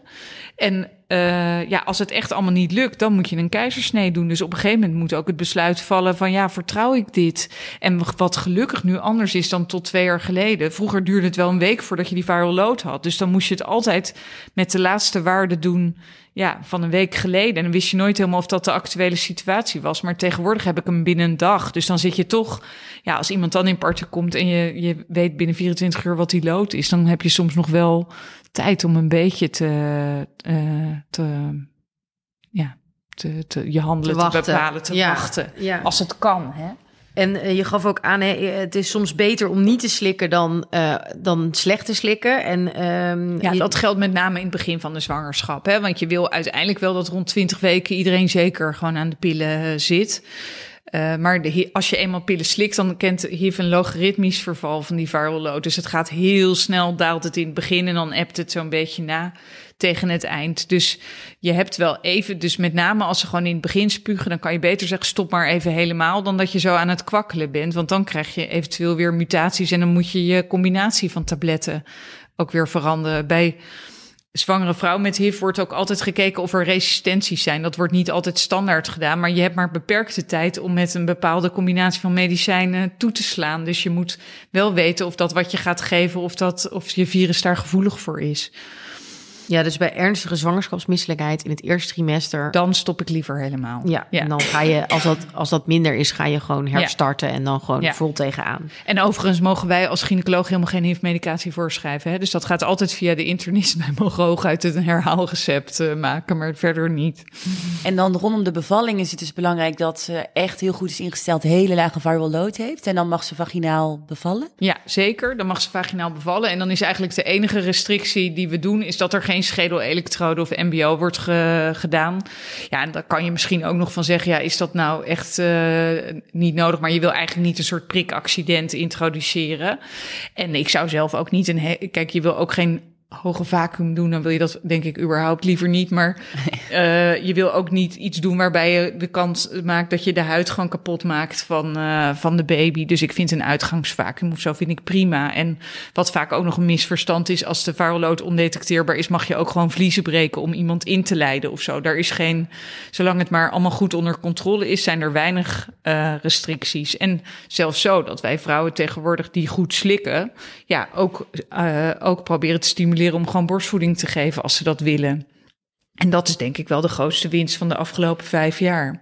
En eh, ja, als het echt allemaal niet lukt, dan moet je een keizersnee doen. Dus op een gegeven moment moet ook het besluit vallen van ja, vertrouw ik dit? En wat gelukkig nu anders is dan tot twee jaar geleden. Vroeger duurde het wel een week voordat je die viral had. Dus dan moest je het altijd met de laatste waarde doen ja, van een week geleden. En dan wist je nooit helemaal of dat de actuele situatie was. Maar tegenwoordig heb ik hem binnen een dag. Dus dan zit je toch, ja, als iemand dan in parten komt en je, je weet binnen 24 uur wat die lood is, dan heb je soms nog wel tijd om een beetje te, eh, te ja, te, te, je handelen
Te
bepalen, te
Ja,
wachten.
ja.
Als het kan, hè?
En eh, je gaf ook aan, hè, het is soms beter om niet te slikken dan, eh, dan slecht te slikken. En, ehm,
Ja, dat geldt met name in het begin van de zwangerschap. Hè? Want je wil uiteindelijk wel dat rond 20 weken iedereen zeker gewoon aan de pillen eh, zit. Eh, maar als je eenmaal pillen slikt, dan kent HIV een logaritmisch verval van die viral load. Dus het gaat heel snel, daalt het in het begin en dan ebt het zo'n beetje na tegen het eind. Dus je hebt wel even, dus met name als ze gewoon in het begin spugen, dan kan je beter zeggen stop maar even helemaal, dan dat je zo aan het kwakkelen bent. Want dan krijg je eventueel weer mutaties en dan moet je je combinatie van tabletten ook weer veranderen. Bij zwangere vrouw met HIV wordt ook altijd gekeken of er resistenties zijn. Dat wordt niet altijd standaard gedaan, maar je hebt maar beperkte tijd om met een bepaalde combinatie van medicijnen toe te slaan. Dus je moet wel weten of dat wat je gaat geven, of, dat, of je virus daar gevoelig voor is.
Ja, dus bij ernstige zwangerschapsmisselijkheid in het eerste trimester.
Dan stop ik liever helemaal.
ja,
Ja.
en dan ga je, als dat, als dat minder is, ga je gewoon herstarten en dan gewoon
Ja.
vol tegenaan.
En overigens mogen wij als gynaecoloog helemaal geen HIV-medicatie voorschrijven. Hè? Dus dat gaat altijd via de internist. Wij mogen hooguit een herhaalrecept eh, maken, maar verder niet.
En dan rondom de bevalling is het dus belangrijk dat ze echt heel goed is ingesteld, hele lage viral load heeft. En dan mag ze vaginaal bevallen.
Ja, zeker. Dan mag ze vaginaal bevallen. En dan is eigenlijk de enige restrictie die we doen... is dat er geen schedelelektrode of mbo wordt ge- gedaan. Ja, en daar kan je misschien ook nog van zeggen... ja, is dat nou echt eh, niet nodig? Maar je wil eigenlijk niet een soort prikaccident introduceren. En ik zou zelf ook niet een... Kijk, je wil ook geen hoge vacuüm doen, dan wil je dat denk ik überhaupt liever niet. Maar eh, je wil ook niet iets doen waarbij je de kans maakt dat je de huid gewoon kapot maakt van, eh, van de baby. Dus ik vind een uitgangsvacuüm of zo vind ik prima. En wat vaak ook nog een misverstand is, als de viral load ondetecteerbaar is, mag je ook gewoon vliezen breken om iemand in te leiden of zo. Daar is geen, zolang het maar allemaal goed onder controle is, zijn er weinig eh, restricties. En zelfs zo dat wij vrouwen tegenwoordig die goed slikken, ja, ook, ook proberen te stimuleren om gewoon borstvoeding te geven als ze dat willen. En dat is denk ik wel de grootste winst van de afgelopen vijf jaar.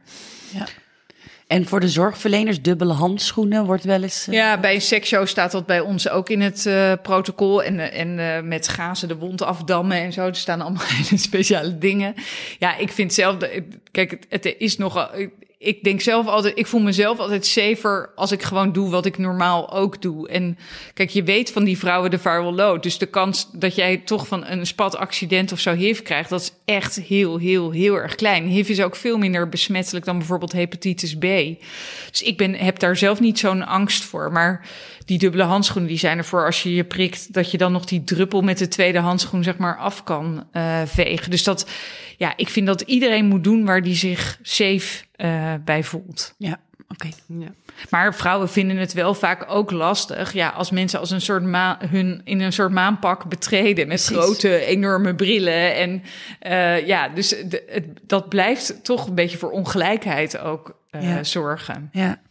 En voor de zorgverleners, dubbele handschoenen wordt wel eens... eh,
Ja, bij een seksshow staat dat bij ons ook in het eh, protocol. En, eh, en met gazen de wond afdammen en zo. Er staan allemaal hele speciale dingen. Ja, ik vind zelf... Kijk, het, het is nogal... Ik denk zelf altijd... Ik voel mezelf altijd safer als ik gewoon doe wat ik normaal ook doe. En kijk, je weet van die vrouwen de viral load. Dus de kans dat jij toch van een spataccident of zo HIV krijgt... dat is echt heel, heel, heel erg klein. HIV is ook veel minder besmettelijk dan bijvoorbeeld hepatitis B. Dus ik ben, heb daar zelf niet zo'n angst voor. Maar die dubbele handschoenen die zijn ervoor als je je prikt... dat je dan nog die druppel met de tweede handschoen zeg maar af kan eh, vegen. Dus dat, ja, ik vind dat iedereen moet doen waar die zich safe eh, bij voelt.
Ja, oké.
Ja.
Maar vrouwen vinden het wel vaak ook lastig. Ja, als mensen als een soort maan, hun in een soort maanpak betreden met
Precies.
grote, enorme brillen. En eh, ja, dus de, het, dat blijft toch een beetje voor ongelijkheid ook
Ja.
zorgen.
Ja.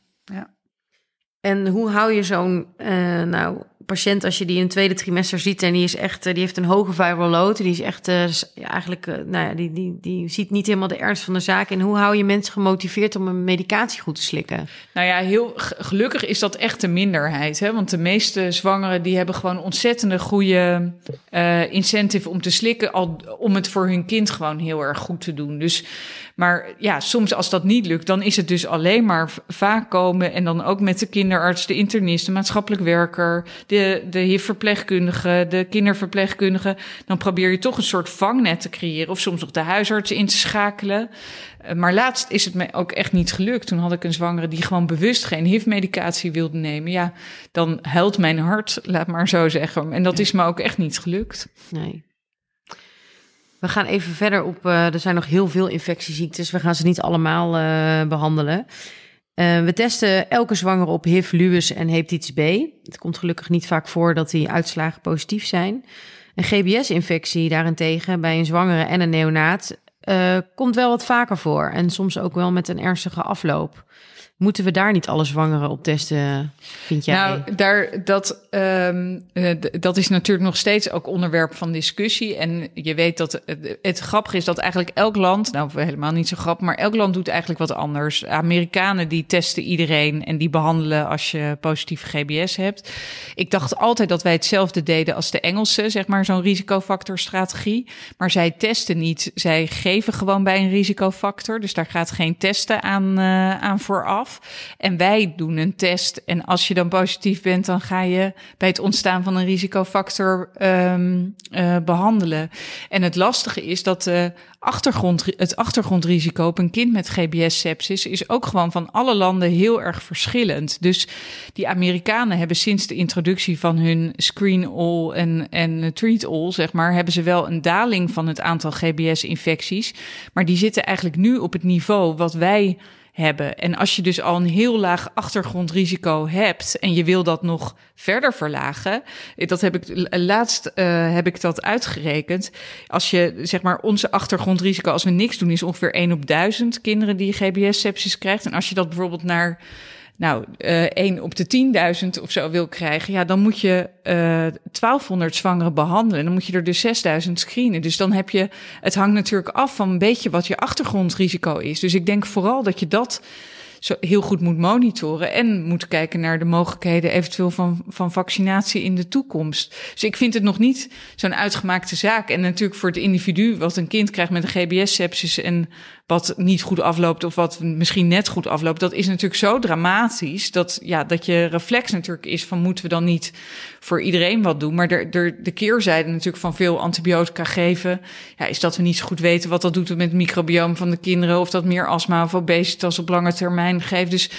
En hoe hou je zo'n, eh, nou, patiënt, als je die in het tweede trimester ziet en die is echt, die heeft een hoge viral load, die is echt uh, eigenlijk, uh, nou ja, die, die, die ziet niet helemaal de ernst van de zaak. En hoe hou je mensen gemotiveerd om een medicatie goed te slikken?
Nou ja, heel gelukkig is dat echt de minderheid, hè? want de meeste zwangeren die hebben gewoon ontzettende goede incentive om te slikken, al om het voor hun kind gewoon heel erg goed te doen. Dus maar ja, soms als dat niet lukt, dan is het dus alleen maar vaak komen en dan ook met de kinderarts, de internist, de maatschappelijk werker, de, de HIV-verpleegkundige, de kinderverpleegkundige. Dan probeer je toch een soort vangnet te creëren of soms nog de huisarts in te schakelen. Eh, maar laatst is het me ook echt niet gelukt. Toen had ik een zwangere die gewoon bewust geen HIV-medicatie wilde nemen. Ja, dan huilt mijn hart, laat maar zo zeggen. En dat is me ook echt niet gelukt.
Nee. We gaan even verder op. Uh, er zijn nog heel veel infectieziektes. We gaan ze niet allemaal uh, behandelen. Uh, we testen elke zwangere op HIV, Lues en hepatitis B. Het komt gelukkig niet vaak voor dat die uitslagen positief zijn. Een GBS-infectie daarentegen bij een zwangere en een neonaat komt wel wat vaker voor. En soms ook wel met een ernstige afloop. Moeten we daar niet alle zwangeren op testen, vind jij?
Nou, daar, dat, um, dat is natuurlijk nog steeds ook onderwerp van discussie. En je weet dat het, het grappige is dat eigenlijk elk land, nou helemaal niet zo grappig, maar elk land doet eigenlijk wat anders. Amerikanen die testen iedereen en die behandelen als je positieve GBS hebt. Ik dacht altijd dat wij hetzelfde deden als de Engelsen, zeg maar zo'n risicofactorstrategie. Maar zij testen niet. Zij geven gewoon bij een risicofactor. Dus daar gaat geen testen aan, uh, aan vooraf. En wij doen een test. En als je dan positief bent, dan ga je bij het ontstaan van een risicofactor um, uh, behandelen. En het lastige is dat achtergrond, het achtergrondrisico op een kind met GBS-sepsis is ook gewoon van alle landen heel erg verschillend. Dus die Amerikanen hebben sinds de introductie van hun screen all en, en treat all, zeg maar, hebben ze wel een daling van het aantal GBS-infecties. Maar die zitten eigenlijk nu op het niveau wat wij hebben. En als je dus al een heel laag achtergrondrisico hebt en je wil dat nog verder verlagen, dat heb ik laatst uh, heb ik dat uitgerekend. Als je zeg maar onze achtergrondrisico, als we niks doen, is ongeveer 1 op 1000 kinderen die GBS-sepsis krijgt. En als je dat bijvoorbeeld naar nou, uh, eh, 1 op de 10.000 of zo wil krijgen, ja, dan moet je uh, eh, 1200 zwangeren behandelen. Dan moet je er dus 6000 screenen. Dus dan heb je, het hangt natuurlijk af van een beetje wat je achtergrondrisico is. Dus ik denk vooral dat je dat zo heel goed moet monitoren en moet kijken naar de mogelijkheden eventueel van, van vaccinatie in de toekomst. Dus ik vind het nog niet zo'n uitgemaakte zaak. En natuurlijk voor het individu wat een kind krijgt met een GBS-sepsis en wat niet goed afloopt of wat misschien net goed afloopt, dat is natuurlijk zo dramatisch dat, ja, dat je reflex natuurlijk is van moeten we dan niet voor iedereen wat doen. Maar de, de, de keerzijde natuurlijk van veel antibiotica geven, ja, is dat we niet zo goed weten wat dat doet met het microbioom van de kinderen, of dat meer astma of obesitas op lange termijn geeft. Dus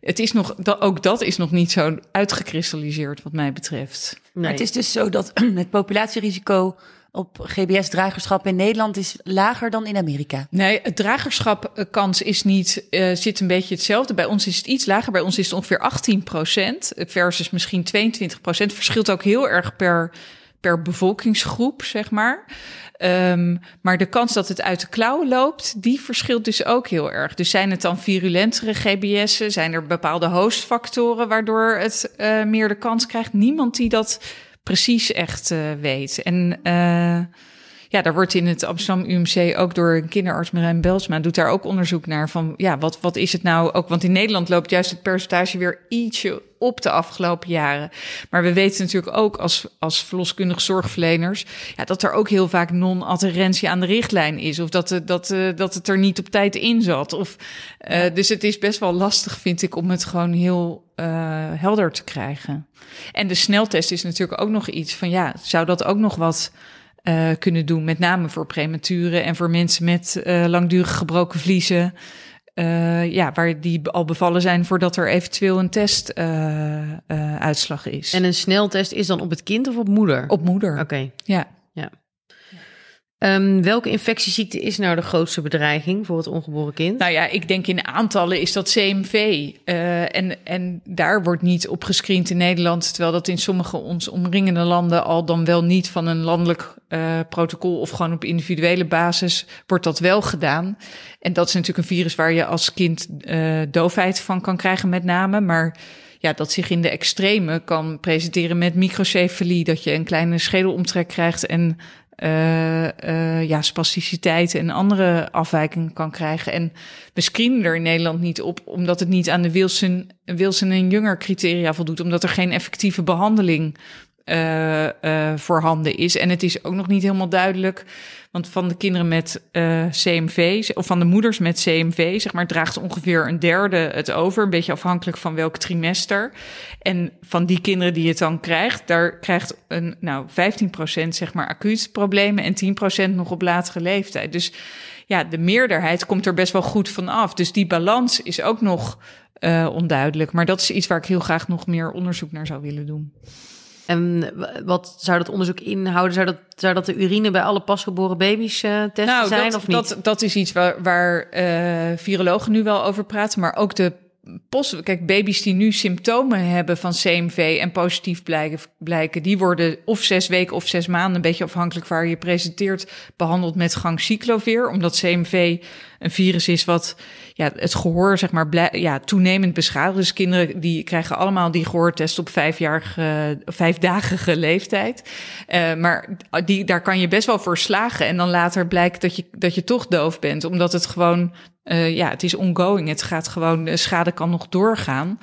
het is nog, ook dat is nog niet zo uitgekristalliseerd wat mij betreft.
Nee. Het is dus zo dat het populatierisico op GBS-dragerschap in Nederland is lager dan in Amerika.
Nee, het dragerschapkans is niet, uh, zit een beetje hetzelfde. Bij ons is het iets lager. Bij ons is het ongeveer 18 procent versus misschien 22 procent. Verschilt ook heel erg per, per bevolkingsgroep, zeg maar. Um, maar de kans dat het uit de klauwen loopt, die verschilt dus ook heel erg. Dus zijn het dan virulentere GBS'en? Zijn er bepaalde hostfactoren waardoor het uh, meer de kans krijgt? Niemand die dat precies echt uh, weet. En uh, ja, daar wordt in het Amsterdam UMC ook door een kinderarts Marijn Belsma doet daar ook onderzoek naar van ja, wat, wat is het nou ook? Want in Nederland loopt juist het percentage weer ietsje op de afgelopen jaren. Maar we weten natuurlijk ook als, als verloskundig zorgverleners ja, dat er ook heel vaak non-adherentie aan de richtlijn is. Of dat, dat, dat het er niet op tijd in zat. Of, uh, dus het is best wel lastig, vind ik, om het gewoon heel uh, helder te krijgen. En de sneltest is natuurlijk ook nog iets van ja, zou dat ook nog wat uh, kunnen doen. Met name voor prematuren en voor mensen met uh, langdurig gebroken vliezen. Uh, ja, waar die al bevallen zijn voordat er eventueel een testuitslag is.
En een sneltest is dan op het kind of op moeder?
Op moeder.
Oké. Okay.
Ja.
ja. Um, welke infectieziekte is nou de grootste bedreiging voor het ongeboren kind?
Nou ja, ik denk in aantallen is dat CMV. Uh, en, en daar wordt niet op gescreend in Nederland. Terwijl dat in sommige ons omringende landen al dan wel niet van een landelijk uh, protocol of gewoon op individuele basis wordt dat wel gedaan. En dat is natuurlijk een virus waar je als kind uh, doofheid van kan krijgen met name. Maar ja, dat zich in de extreme kan presenteren met microcefalie, dat je een kleine schedelomtrek krijgt en uh, uh, ja, spasticiteit en andere afwijkingen kan krijgen. En we screenen er in Nederland niet op, omdat het niet aan de Wilson, Wilson en Junger criteria voldoet, omdat er geen effectieve behandeling uh, voorhanden is. En het is ook nog niet helemaal duidelijk want van de kinderen met uh, CMV, of van de moeders met CMV, zeg maar, draagt ongeveer een derde het over. Een beetje afhankelijk van welk trimester. En van die kinderen die het dan krijgt, daar krijgt een, nou, 15% zeg maar acuut problemen en 10% nog op latere leeftijd. Dus ja, de meerderheid komt er best wel goed van af. Dus die balans is ook nog uh, onduidelijk. Maar dat is iets waar ik heel graag nog meer onderzoek naar zou willen doen.
En wat zou dat onderzoek inhouden? Zou dat, zou dat de urine bij alle pasgeboren baby's uh, testen nou, zijn
dat,
of niet?
Dat, dat is iets waar, waar uh, virologen nu wel over praten, maar ook de post, kijk, baby's die nu symptomen hebben van CMV en positief blijken, blijken, die worden of zes weken of zes maanden, een beetje afhankelijk waar je presenteert, behandeld met gangcyclovir, omdat CMV een virus is wat ja, het gehoor zeg maar ja, toenemend beschadigt. Dus kinderen die krijgen allemaal die gehoortest op vijfdagige leeftijd. Uh, maar die, daar kan je best wel voor slagen. En dan later blijkt dat je, dat je toch doof bent, omdat het gewoon uh, ja, het is ongoing. Het gaat gewoon, de schade kan nog doorgaan.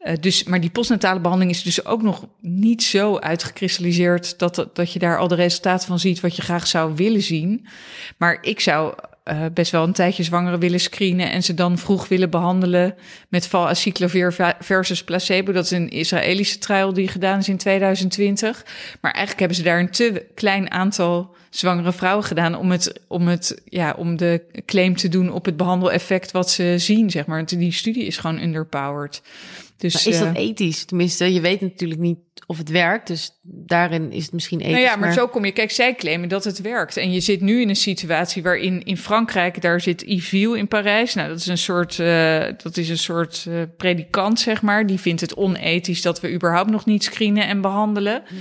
Uh, dus, maar die postnatale behandeling is dus ook nog niet zo uitgekristalliseerd dat, dat je daar al de resultaten van ziet wat je graag zou willen zien. Maar ik zou uh, best wel een tijdje zwangeren willen screenen en ze dan vroeg willen behandelen met valacyclovir versus placebo. Dat is een Israëlische trial die gedaan is in 2020. Maar eigenlijk hebben ze daar een te klein aantal zwangere vrouwen gedaan om het, om het, ja, om de claim te doen op het behandeleffect wat ze zien, zeg maar. Die studie is gewoon underpowered.
Dus, maar is dat uh, ethisch? Tenminste, je weet natuurlijk niet of het werkt. Dus daarin is het misschien ethisch.
Nou ja, maar, zo kom je. Kijk, zij claimen dat het werkt. En je zit nu in een situatie waarin in Frankrijk, daar zit Yves in Parijs. Nou, dat is een soort, uh, dat is een soort uh, predikant, zeg maar. Die vindt het onethisch dat we überhaupt nog niet screenen en behandelen. Mm.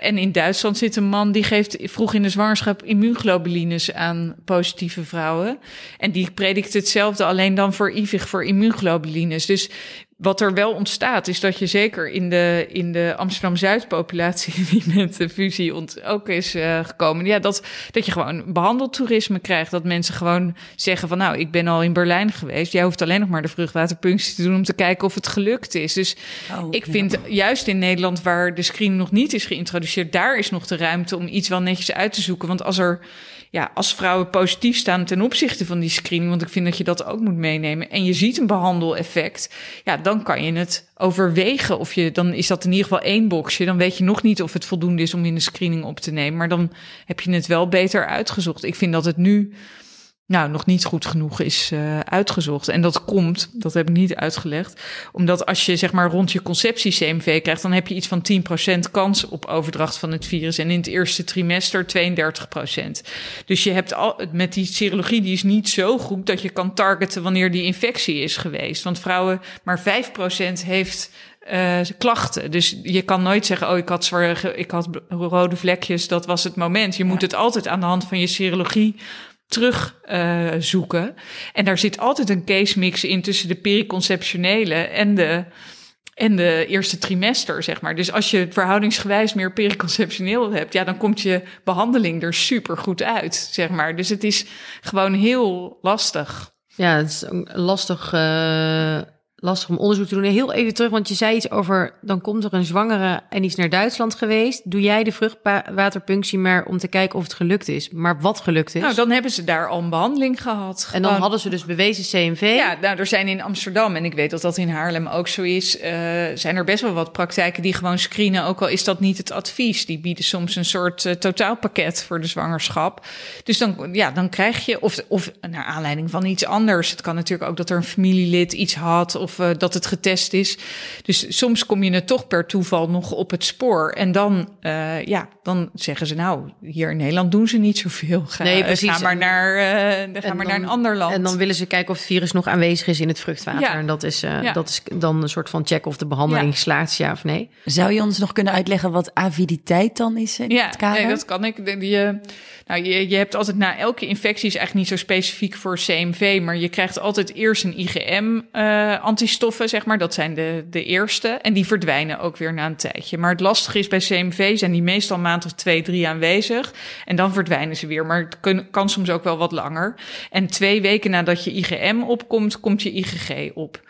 en in Duitsland zit een man die geeft vroeg in de zwangerschap immuunglobulines aan positieve vrouwen. En die predikt hetzelfde, alleen dan voor IVIG, voor immuunglobulines. Dus wat er wel ontstaat, is dat je zeker in de, in de Amsterdam-Zuid-populatie, die met de fusie ont, ook is uh, gekomen, ja, dat, dat je gewoon behandeltoerisme krijgt. Dat mensen gewoon zeggen van, nou, ik ben al in Berlijn geweest. Jij hoeft alleen nog maar de vruchtwaterpunctie te doen om te kijken of het gelukt is. Dus oh, ik vind juist in Nederland, waar de screen nog niet is geïntroduceerd, daar is nog de ruimte om iets wel netjes uit te zoeken. Want als er ja, als vrouwen positief staan ten opzichte van die screening, want ik vind dat je dat ook moet meenemen, en je ziet een behandeleffect, ja, dan kan je het overwegen. Of je, dan is dat in ieder geval één boxje. Dan weet je nog niet of het voldoende is om in de screening op te nemen. Maar dan heb je het wel beter uitgezocht. Ik vind dat het nu nou, nog niet goed genoeg is uh, uitgezocht. En dat komt, dat heb ik niet uitgelegd, omdat als je zeg maar rond je conceptie CMV krijgt, dan heb je iets van 10% kans op overdracht van het virus. En in het eerste trimester 32%. Dus je hebt al, met die serologie, die is niet zo goed dat je kan targeten wanneer die infectie is geweest. Want vrouwen, maar 5% heeft uh, klachten. Dus je kan nooit zeggen, oh, ik had, zware, ik had rode vlekjes, dat was het moment. Je moet het altijd aan de hand van je serologie terug uh. En daar zit altijd een case mix in tussen de periconceptionele en de, en de eerste trimester, zeg maar. Dus als je verhoudingsgewijs meer periconceptioneel hebt, ja, dan komt je behandeling er super goed uit, zeg maar. Dus het is gewoon heel lastig.
Ja, het is lastig. Uh lastig om onderzoek te doen. Heel even terug, want je zei iets over... dan komt er een zwangere en die is naar Duitsland geweest. Doe jij de vruchtwaterpunctie maar om te kijken of het gelukt is? Maar wat gelukt is?
Nou, dan hebben ze daar al een behandeling gehad.
En dan hadden ze dus bewezen CMV?
Ja, nou, er zijn in Amsterdam, en ik weet dat dat in Haarlem ook zo is... Uh, zijn er best wel wat praktijken die gewoon screenen... ook al is dat niet het advies. Die bieden soms een soort uh, totaalpakket voor de zwangerschap. Dus dan, ja, dan krijg je... Of, of naar aanleiding van iets anders. Het kan natuurlijk ook dat er een familielid iets had... of of uh, dat het getest is. Dus soms kom je het toch per toeval nog op het spoor. En dan, uh, ja, dan zeggen ze nou, hier in Nederland doen ze niet zoveel. Ga, nee, precies. Ga maar, naar, uh, ga maar naar een ander land.
En dan willen ze kijken of het virus nog aanwezig is in het vruchtwater. Ja. En dat is, ja. dat is dan een soort van check of de behandeling ja. slaagt, ja of nee.
Zou je ons nog kunnen uitleggen wat aviditeit dan is in
ja,
het kader?
Nee, dat kan ik. Die, nou, je, hebt altijd na elke infectie is eigenlijk niet zo specifiek voor CMV, maar je krijgt altijd eerst een IgM uh, antistoffen, zeg maar. Dat zijn de, de eerste. En die verdwijnen ook weer na een tijdje. Maar het lastige is bij CMV zijn die meestal maand of twee, drie aanwezig. En dan verdwijnen ze weer. Maar het kan, soms ook wel wat langer. En twee weken nadat je IgM opkomt, komt je IgG op.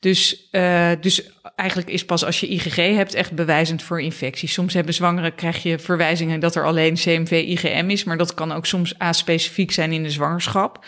Dus, uh, dus eigenlijk is pas als je IgG hebt echt bewijzend voor infectie. Soms hebben zwangeren, krijg je verwijzingen dat er alleen CMV-IgM is, maar dat kan ook soms aspecifiek zijn in de zwangerschap.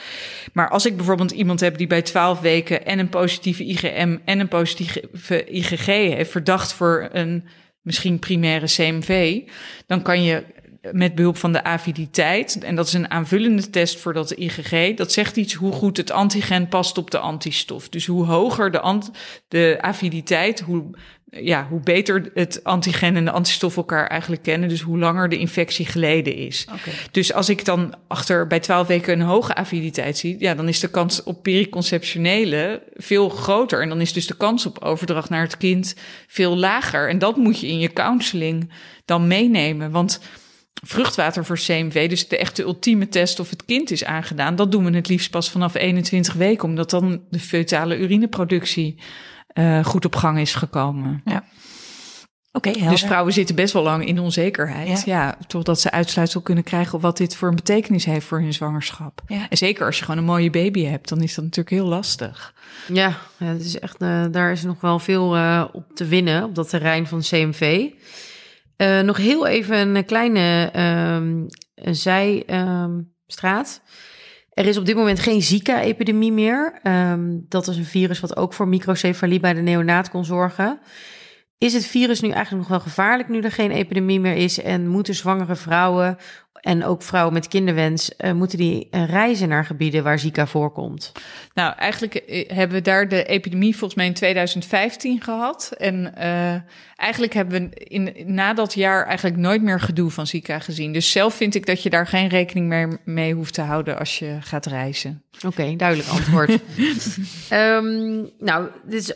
Maar als ik bijvoorbeeld iemand heb die bij 12 weken en een positieve IgM en een positieve IgG heeft, verdacht voor een misschien primaire CMV, dan kan je met behulp van de aviditeit. En dat is een aanvullende test voor dat IgG. Dat zegt iets hoe goed het antigen past op de antistof. Dus hoe hoger de, ant de aviditeit, hoe, ja, hoe beter het antigen en de antistof elkaar eigenlijk kennen. Dus hoe langer de infectie geleden is. Okay. Dus als ik dan achter bij 12 weken een hoge aviditeit zie, ja, dan is de kans op periconceptionele veel groter. En dan is dus de kans op overdracht naar het kind veel lager. En dat moet je in je counseling dan meenemen. Want vruchtwater voor CMV, dus de echte ultieme test of het kind is aangedaan, dat doen we het liefst pas vanaf 21 weken, omdat dan de feutale urineproductie uh, goed op gang is gekomen. Ja. Oké, okay, dus vrouwen zitten best wel lang in onzekerheid. Ja. ja. totdat ze uitsluitsel kunnen krijgen wat dit voor een betekenis heeft voor hun zwangerschap. Ja. En zeker als je gewoon een mooie baby hebt, dan is dat natuurlijk heel lastig.
Ja, ja het is echt, uh, daar is nog wel veel uh, op te winnen op dat terrein van CMV. Uh, nog heel even een kleine um, zijstraat. Um, er is op dit moment geen Zika-epidemie meer. Um, dat is een virus wat ook voor microcefalie bij de neonaat kon zorgen. Is het virus nu eigenlijk nog wel gevaarlijk nu er geen epidemie meer is? En moeten zwangere vrouwen en ook vrouwen met kinderwens, uh, moeten die uh, reizen naar gebieden waar Zika voorkomt?
Nou, eigenlijk eh, hebben we daar de epidemie volgens mij in 2015 gehad. En uh, eigenlijk hebben we in, na dat jaar eigenlijk nooit meer gedoe van Zika gezien. Dus zelf vind ik dat je daar geen rekening meer mee hoeft te houden als je gaat reizen.
Oké, okay, duidelijk antwoord. um, nou, dit is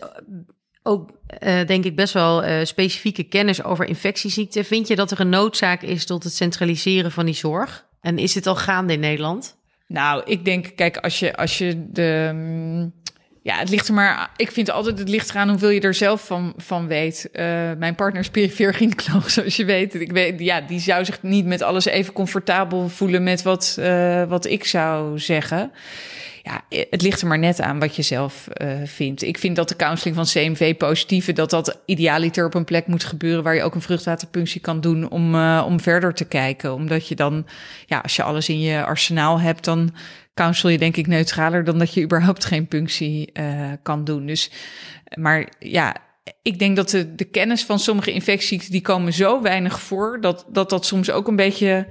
ook uh, denk ik best wel uh, specifieke kennis over infectieziekten. Vind je dat er een noodzaak is tot het centraliseren van die zorg? En is dit al gaande in Nederland?
Nou, ik denk, kijk, als je, als je de. Mm, ja, het ligt er maar. Ik vind altijd het ligt eraan hoeveel je er zelf van, van weet. Uh, mijn partner is perifeer gynaecoloog, zoals je weet. Ik weet. Ja, die zou zich niet met alles even comfortabel voelen met wat, wat ik zou zeggen ja, het ligt er maar net aan wat je zelf uh, vindt. Ik vind dat de counseling van CMV positieve, dat dat idealiter op een plek moet gebeuren waar je ook een vruchtwaterpunctie kan doen om, uh, om verder te kijken. Omdat je dan, ja, als je alles in je arsenaal hebt, dan counsel je denk ik neutraler dan dat je überhaupt geen punctie uh, kan doen. Dus, maar ja, ik denk dat de, de kennis van sommige infecties, die komen zo weinig voor, dat dat, dat soms ook een beetje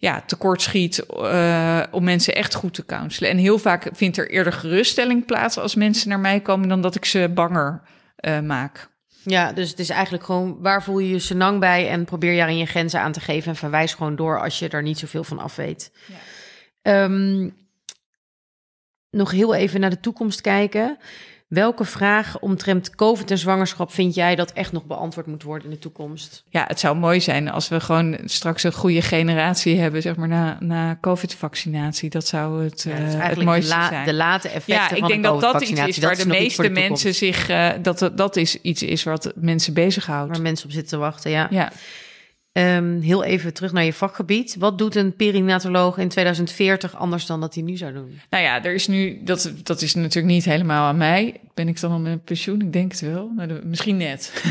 ja, tekortschiet uh, om mensen echt goed te counselen. En heel vaak vindt er eerder geruststelling plaats als mensen naar mij komen dan dat ik ze banger uh, maak.
Ja, dus het is eigenlijk gewoon waar voel je je senang bij en probeer je je grenzen aan te geven en verwijs gewoon door als je er niet zoveel van af weet. Ja. Um, nog heel even naar de toekomst kijken. Welke vraag omtrent COVID en zwangerschap vind jij dat echt nog beantwoord moet worden in de toekomst?
Ja, het zou mooi zijn als we gewoon straks een goede generatie hebben, zeg maar, na, na COVID-vaccinatie. Dat zou het, ja, uh, het mooiste
de
zijn.
De late effecten ja,
ik denk dat dat iets is waar de meeste mensen zich, uh, dat dat is iets is wat mensen bezighoudt.
Waar mensen op zitten te wachten, ja. ja. Um, heel even terug naar je vakgebied. Wat doet een perinatoloog in 2040 anders dan dat hij nu zou doen?
Nou ja, er is nu, dat, dat is natuurlijk niet helemaal aan mij. Ben ik dan al met pensioen? Ik denk het wel. Nou, misschien net.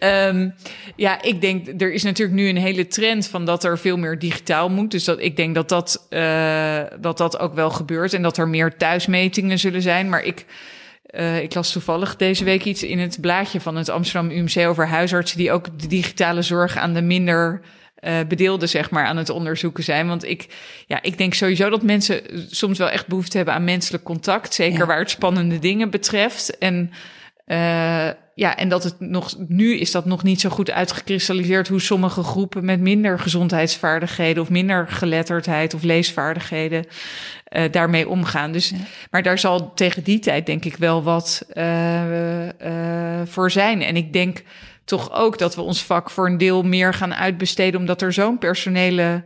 um, ja, ik denk, er is natuurlijk nu een hele trend van dat er veel meer digitaal moet. Dus dat, ik denk dat dat, uh, dat dat ook wel gebeurt en dat er meer thuismetingen zullen zijn. Maar ik uh, ik las toevallig deze week iets in het blaadje van het Amsterdam UMC over huisartsen die ook de digitale zorg aan de minder uh, bedeelden, zeg maar, aan het onderzoeken zijn. Want ik, ja, ik denk sowieso dat mensen soms wel echt behoefte hebben aan menselijk contact. Zeker ja. waar het spannende dingen betreft. En uh, ja, en dat het nog, nu is dat nog niet zo goed uitgekristalliseerd hoe sommige groepen met minder gezondheidsvaardigheden of minder geletterdheid of leesvaardigheden uh, daarmee omgaan. Dus, ja. maar daar zal tegen die tijd denk ik wel wat uh, uh, voor zijn. En ik denk toch ook dat we ons vak voor een deel meer gaan uitbesteden, omdat er zo'n personele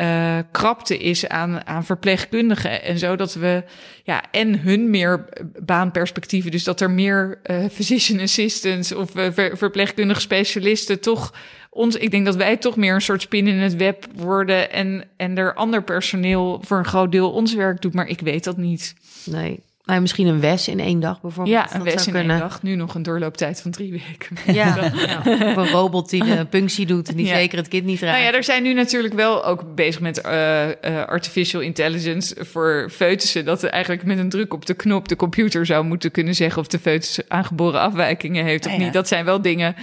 uh, krapte is aan, aan verpleegkundigen en zo. Dat we ja, en hun meer baanperspectieven, dus dat er meer uh, physician assistants of ver, verpleegkundige specialisten toch ons, ik denk dat wij toch meer een soort spin in het web worden en, en er ander personeel voor een groot deel ons werk doet, maar ik weet dat niet.
Nee. Nou, misschien een WES in één dag bijvoorbeeld.
Ja, een WES in kunnen. één dag. Nu nog een doorlooptijd van drie weken.
Ja, ja. of een robot die een punctie doet en die zeker het kind niet raakt.
Nou ja, er zijn nu natuurlijk wel ook bezig met uh, uh, artificial intelligence voor foetussen. Dat er eigenlijk met een druk op de knop de computer zou moeten kunnen zeggen of de foetus aangeboren afwijkingen heeft of ja, niet. Dat zijn wel dingen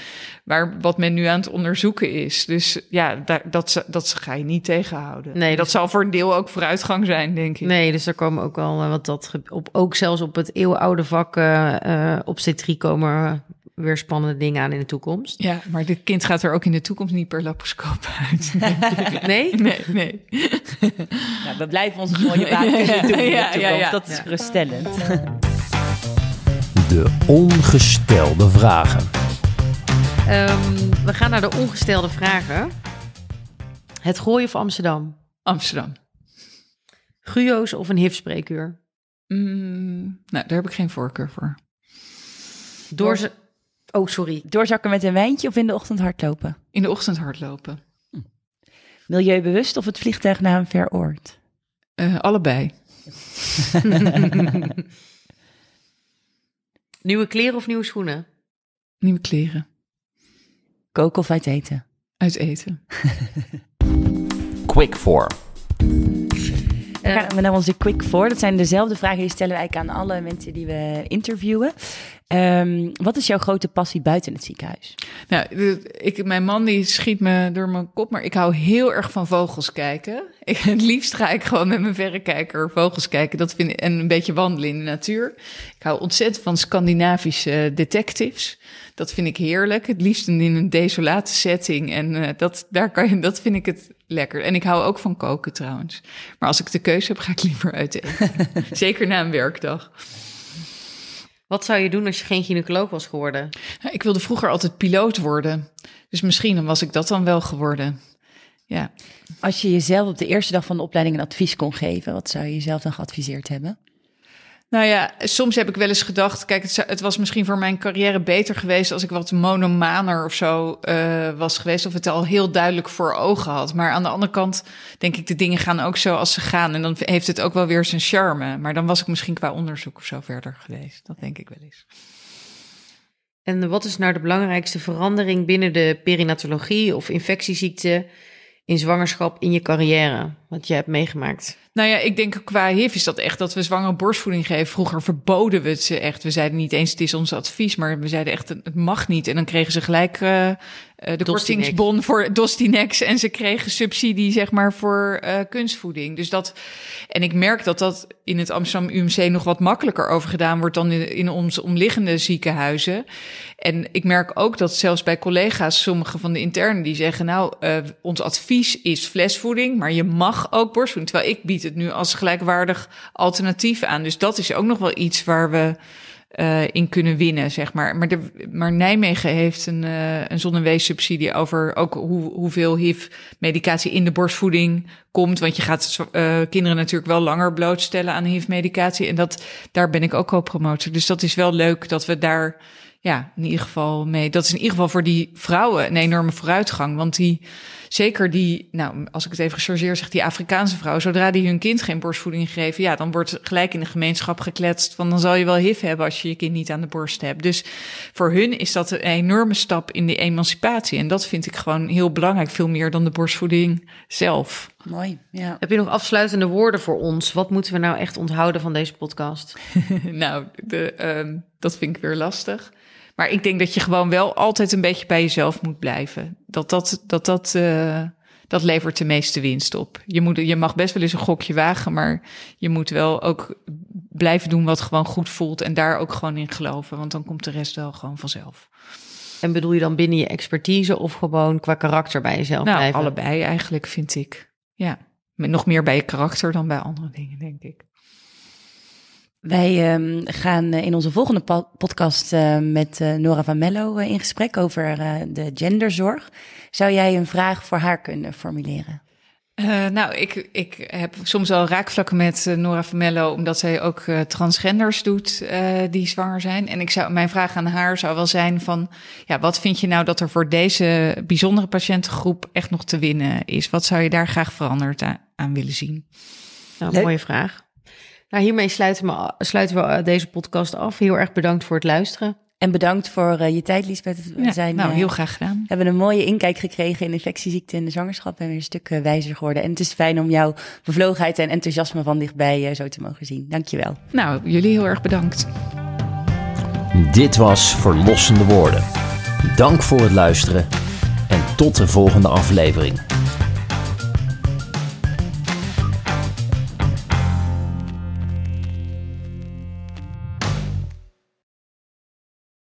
waar wat men nu aan het onderzoeken is. Dus ja, daar, dat, dat ga je niet tegenhouden. Nee, dat dus... zal voor een deel ook vooruitgang zijn, denk ik.
Nee, dus er komen ook wel wat dat op ook ook zelfs op het eeuwenoude vak uh, obstetrie komen weer spannende dingen aan in de toekomst.
Ja, maar dit kind gaat er ook in de toekomst niet per laparoscoop uit.
Nee?
Nee, nee.
nou, we blijven onze mooie baan in de toekomst. Ja, ja, ja. Dat is geruststellend.
De ongestelde vragen.
Um, we gaan naar de ongestelde vragen. Het gooien of Amsterdam?
Amsterdam.
Guo's of een HIV-spreekuur?
Mm, nou, daar heb ik geen voorkeur voor.
Door ze. Oh, sorry.
Doorzakken met een wijntje of in de ochtend hardlopen?
In de ochtend hardlopen. Hm.
Milieubewust of het vliegtuig naar een ver oord?
Uh, allebei.
nieuwe kleren of nieuwe schoenen?
Nieuwe kleren.
Koken of uit eten?
Uit eten.
Quick four.
Gaan we naar onze quick four. Dat zijn dezelfde vragen die stellen we eigenlijk aan alle mensen die we interviewen. Um, wat is jouw grote passie buiten het ziekenhuis?
Nou, ik, mijn man die schiet me door mijn kop, maar ik hou heel erg van vogels kijken. Ik, het liefst ga ik gewoon met mijn verrekijker vogels kijken. Dat vind ik, en een beetje wandelen in de natuur. Ik hou ontzettend van Scandinavische detectives. Dat vind ik heerlijk. Het liefst in een desolate setting. En uh, dat, daar kan je, dat vind ik het lekker. En ik hou ook van koken trouwens. Maar als ik de keuze heb, ga ik liever uit eten. Zeker na een werkdag.
Wat zou je doen als je geen gynaecoloog was geworden?
Ik wilde vroeger altijd piloot worden. Dus misschien dan was ik dat dan wel geworden. Ja.
Als je jezelf op de eerste dag van de opleiding een advies kon geven, wat zou je jezelf dan geadviseerd hebben?
Nou ja, soms heb ik wel eens gedacht, kijk, het, was misschien voor mijn carrière beter geweest als ik wat monomaner of zo uh, was geweest, of het al heel duidelijk voor ogen had. Maar aan de andere kant denk ik, de dingen gaan ook zo als ze gaan. En dan heeft het ook wel weer zijn charme. Maar dan was ik misschien qua onderzoek of zo verder geweest. Dat denk ik wel eens.
En wat is nou de belangrijkste verandering binnen de perinatologie of infectieziekte in zwangerschap in je carrière, wat je hebt meegemaakt?
Nou ja, ik denk qua HIV is dat echt dat we zwangere borstvoeding geven. Vroeger verboden we het ze echt. We zeiden niet eens het is ons advies, maar we zeiden echt het mag niet. En dan kregen ze gelijk uh, de kortingsbon voor Dostinex en ze kregen subsidie zeg maar voor uh, kunstvoeding. Dus dat en ik merk dat dat in het Amsterdam UMC nog wat makkelijker over gedaan wordt dan in, in onze omliggende ziekenhuizen. En ik merk ook dat zelfs bij collega's, sommige van de internen, die zeggen: Nou, uh, ons advies is flesvoeding, maar je mag ook borstvoeding. Terwijl ik bied het nu als gelijkwaardig alternatief aan. Dus dat is ook nog wel iets waar we uh, in kunnen winnen, zeg maar. Maar, maar Nijmegen heeft een, uh, een zonneweessubsidie over ook hoe, hoeveel HIV-medicatie in de borstvoeding komt. Want je gaat uh, kinderen natuurlijk wel langer blootstellen aan HIV-medicatie. En dat, daar ben ik ook al promotor. Dus dat is wel leuk dat we daar ja, in ieder geval mee. Dat is in ieder geval voor die vrouwen een enorme vooruitgang. Want die, zeker die, nou, als ik het even gechargeerd zeg, die Afrikaanse vrouw, zodra die hun kind geen borstvoeding geven, ja, dan wordt gelijk in de gemeenschap gekletst. Van dan zal je wel HIV hebben als je je kind niet aan de borst hebt. Dus voor hun is dat een enorme stap in de emancipatie. En dat vind ik gewoon heel belangrijk. Veel meer dan de borstvoeding zelf.
Mooi. Ja.
Heb je nog afsluitende woorden voor ons? Wat moeten we nou echt onthouden van deze podcast?
nou, de, um, dat vind ik weer lastig. Maar ik denk dat je gewoon wel altijd een beetje bij jezelf moet blijven. Dat dat, dat, dat, uh, dat levert de meeste winst op. Je, moet, je mag best wel eens een gokje wagen, maar je moet wel ook blijven doen wat gewoon goed voelt. En daar ook gewoon in geloven, want dan komt de rest wel gewoon vanzelf.
En bedoel je dan binnen je expertise of gewoon qua karakter bij jezelf
nou,
blijven?
allebei eigenlijk, vind ik. Ja, nog meer bij je karakter dan bij andere dingen, denk ik.
Wij um, gaan uh, in onze volgende podcast uh, met uh, Nora van Mello in gesprek over de genderzorg. Zou jij een vraag voor haar kunnen formuleren?
Uh, nou, ik, ik heb soms al raakvlakken met uh, Nora Vermello, omdat zij ook uh, transgenders doet die zwanger zijn. En ik zou, mijn vraag aan haar zou wel zijn van, ja, wat vind je nou dat er voor deze bijzondere patiëntengroep echt nog te winnen is? Wat zou je daar graag veranderd aan, aan willen zien?
Nou, mooie vraag. Nou, hiermee sluiten we, sluiten we deze podcast af. Heel erg bedankt voor het luisteren.
En bedankt voor uh, je tijd, Lisbeth.
We zijn, nou, heel uh, graag gedaan.
We hebben een mooie inkijk gekregen in infectieziekten en de zwangerschap. En weer een stuk uh, wijzer geworden. En het is fijn om jouw bevlogenheid en enthousiasme van dichtbij zo te mogen zien. Dankjewel.
Nou, jullie heel erg bedankt.
Dit was Verlossende Woorden. Dank voor het luisteren en tot de volgende aflevering.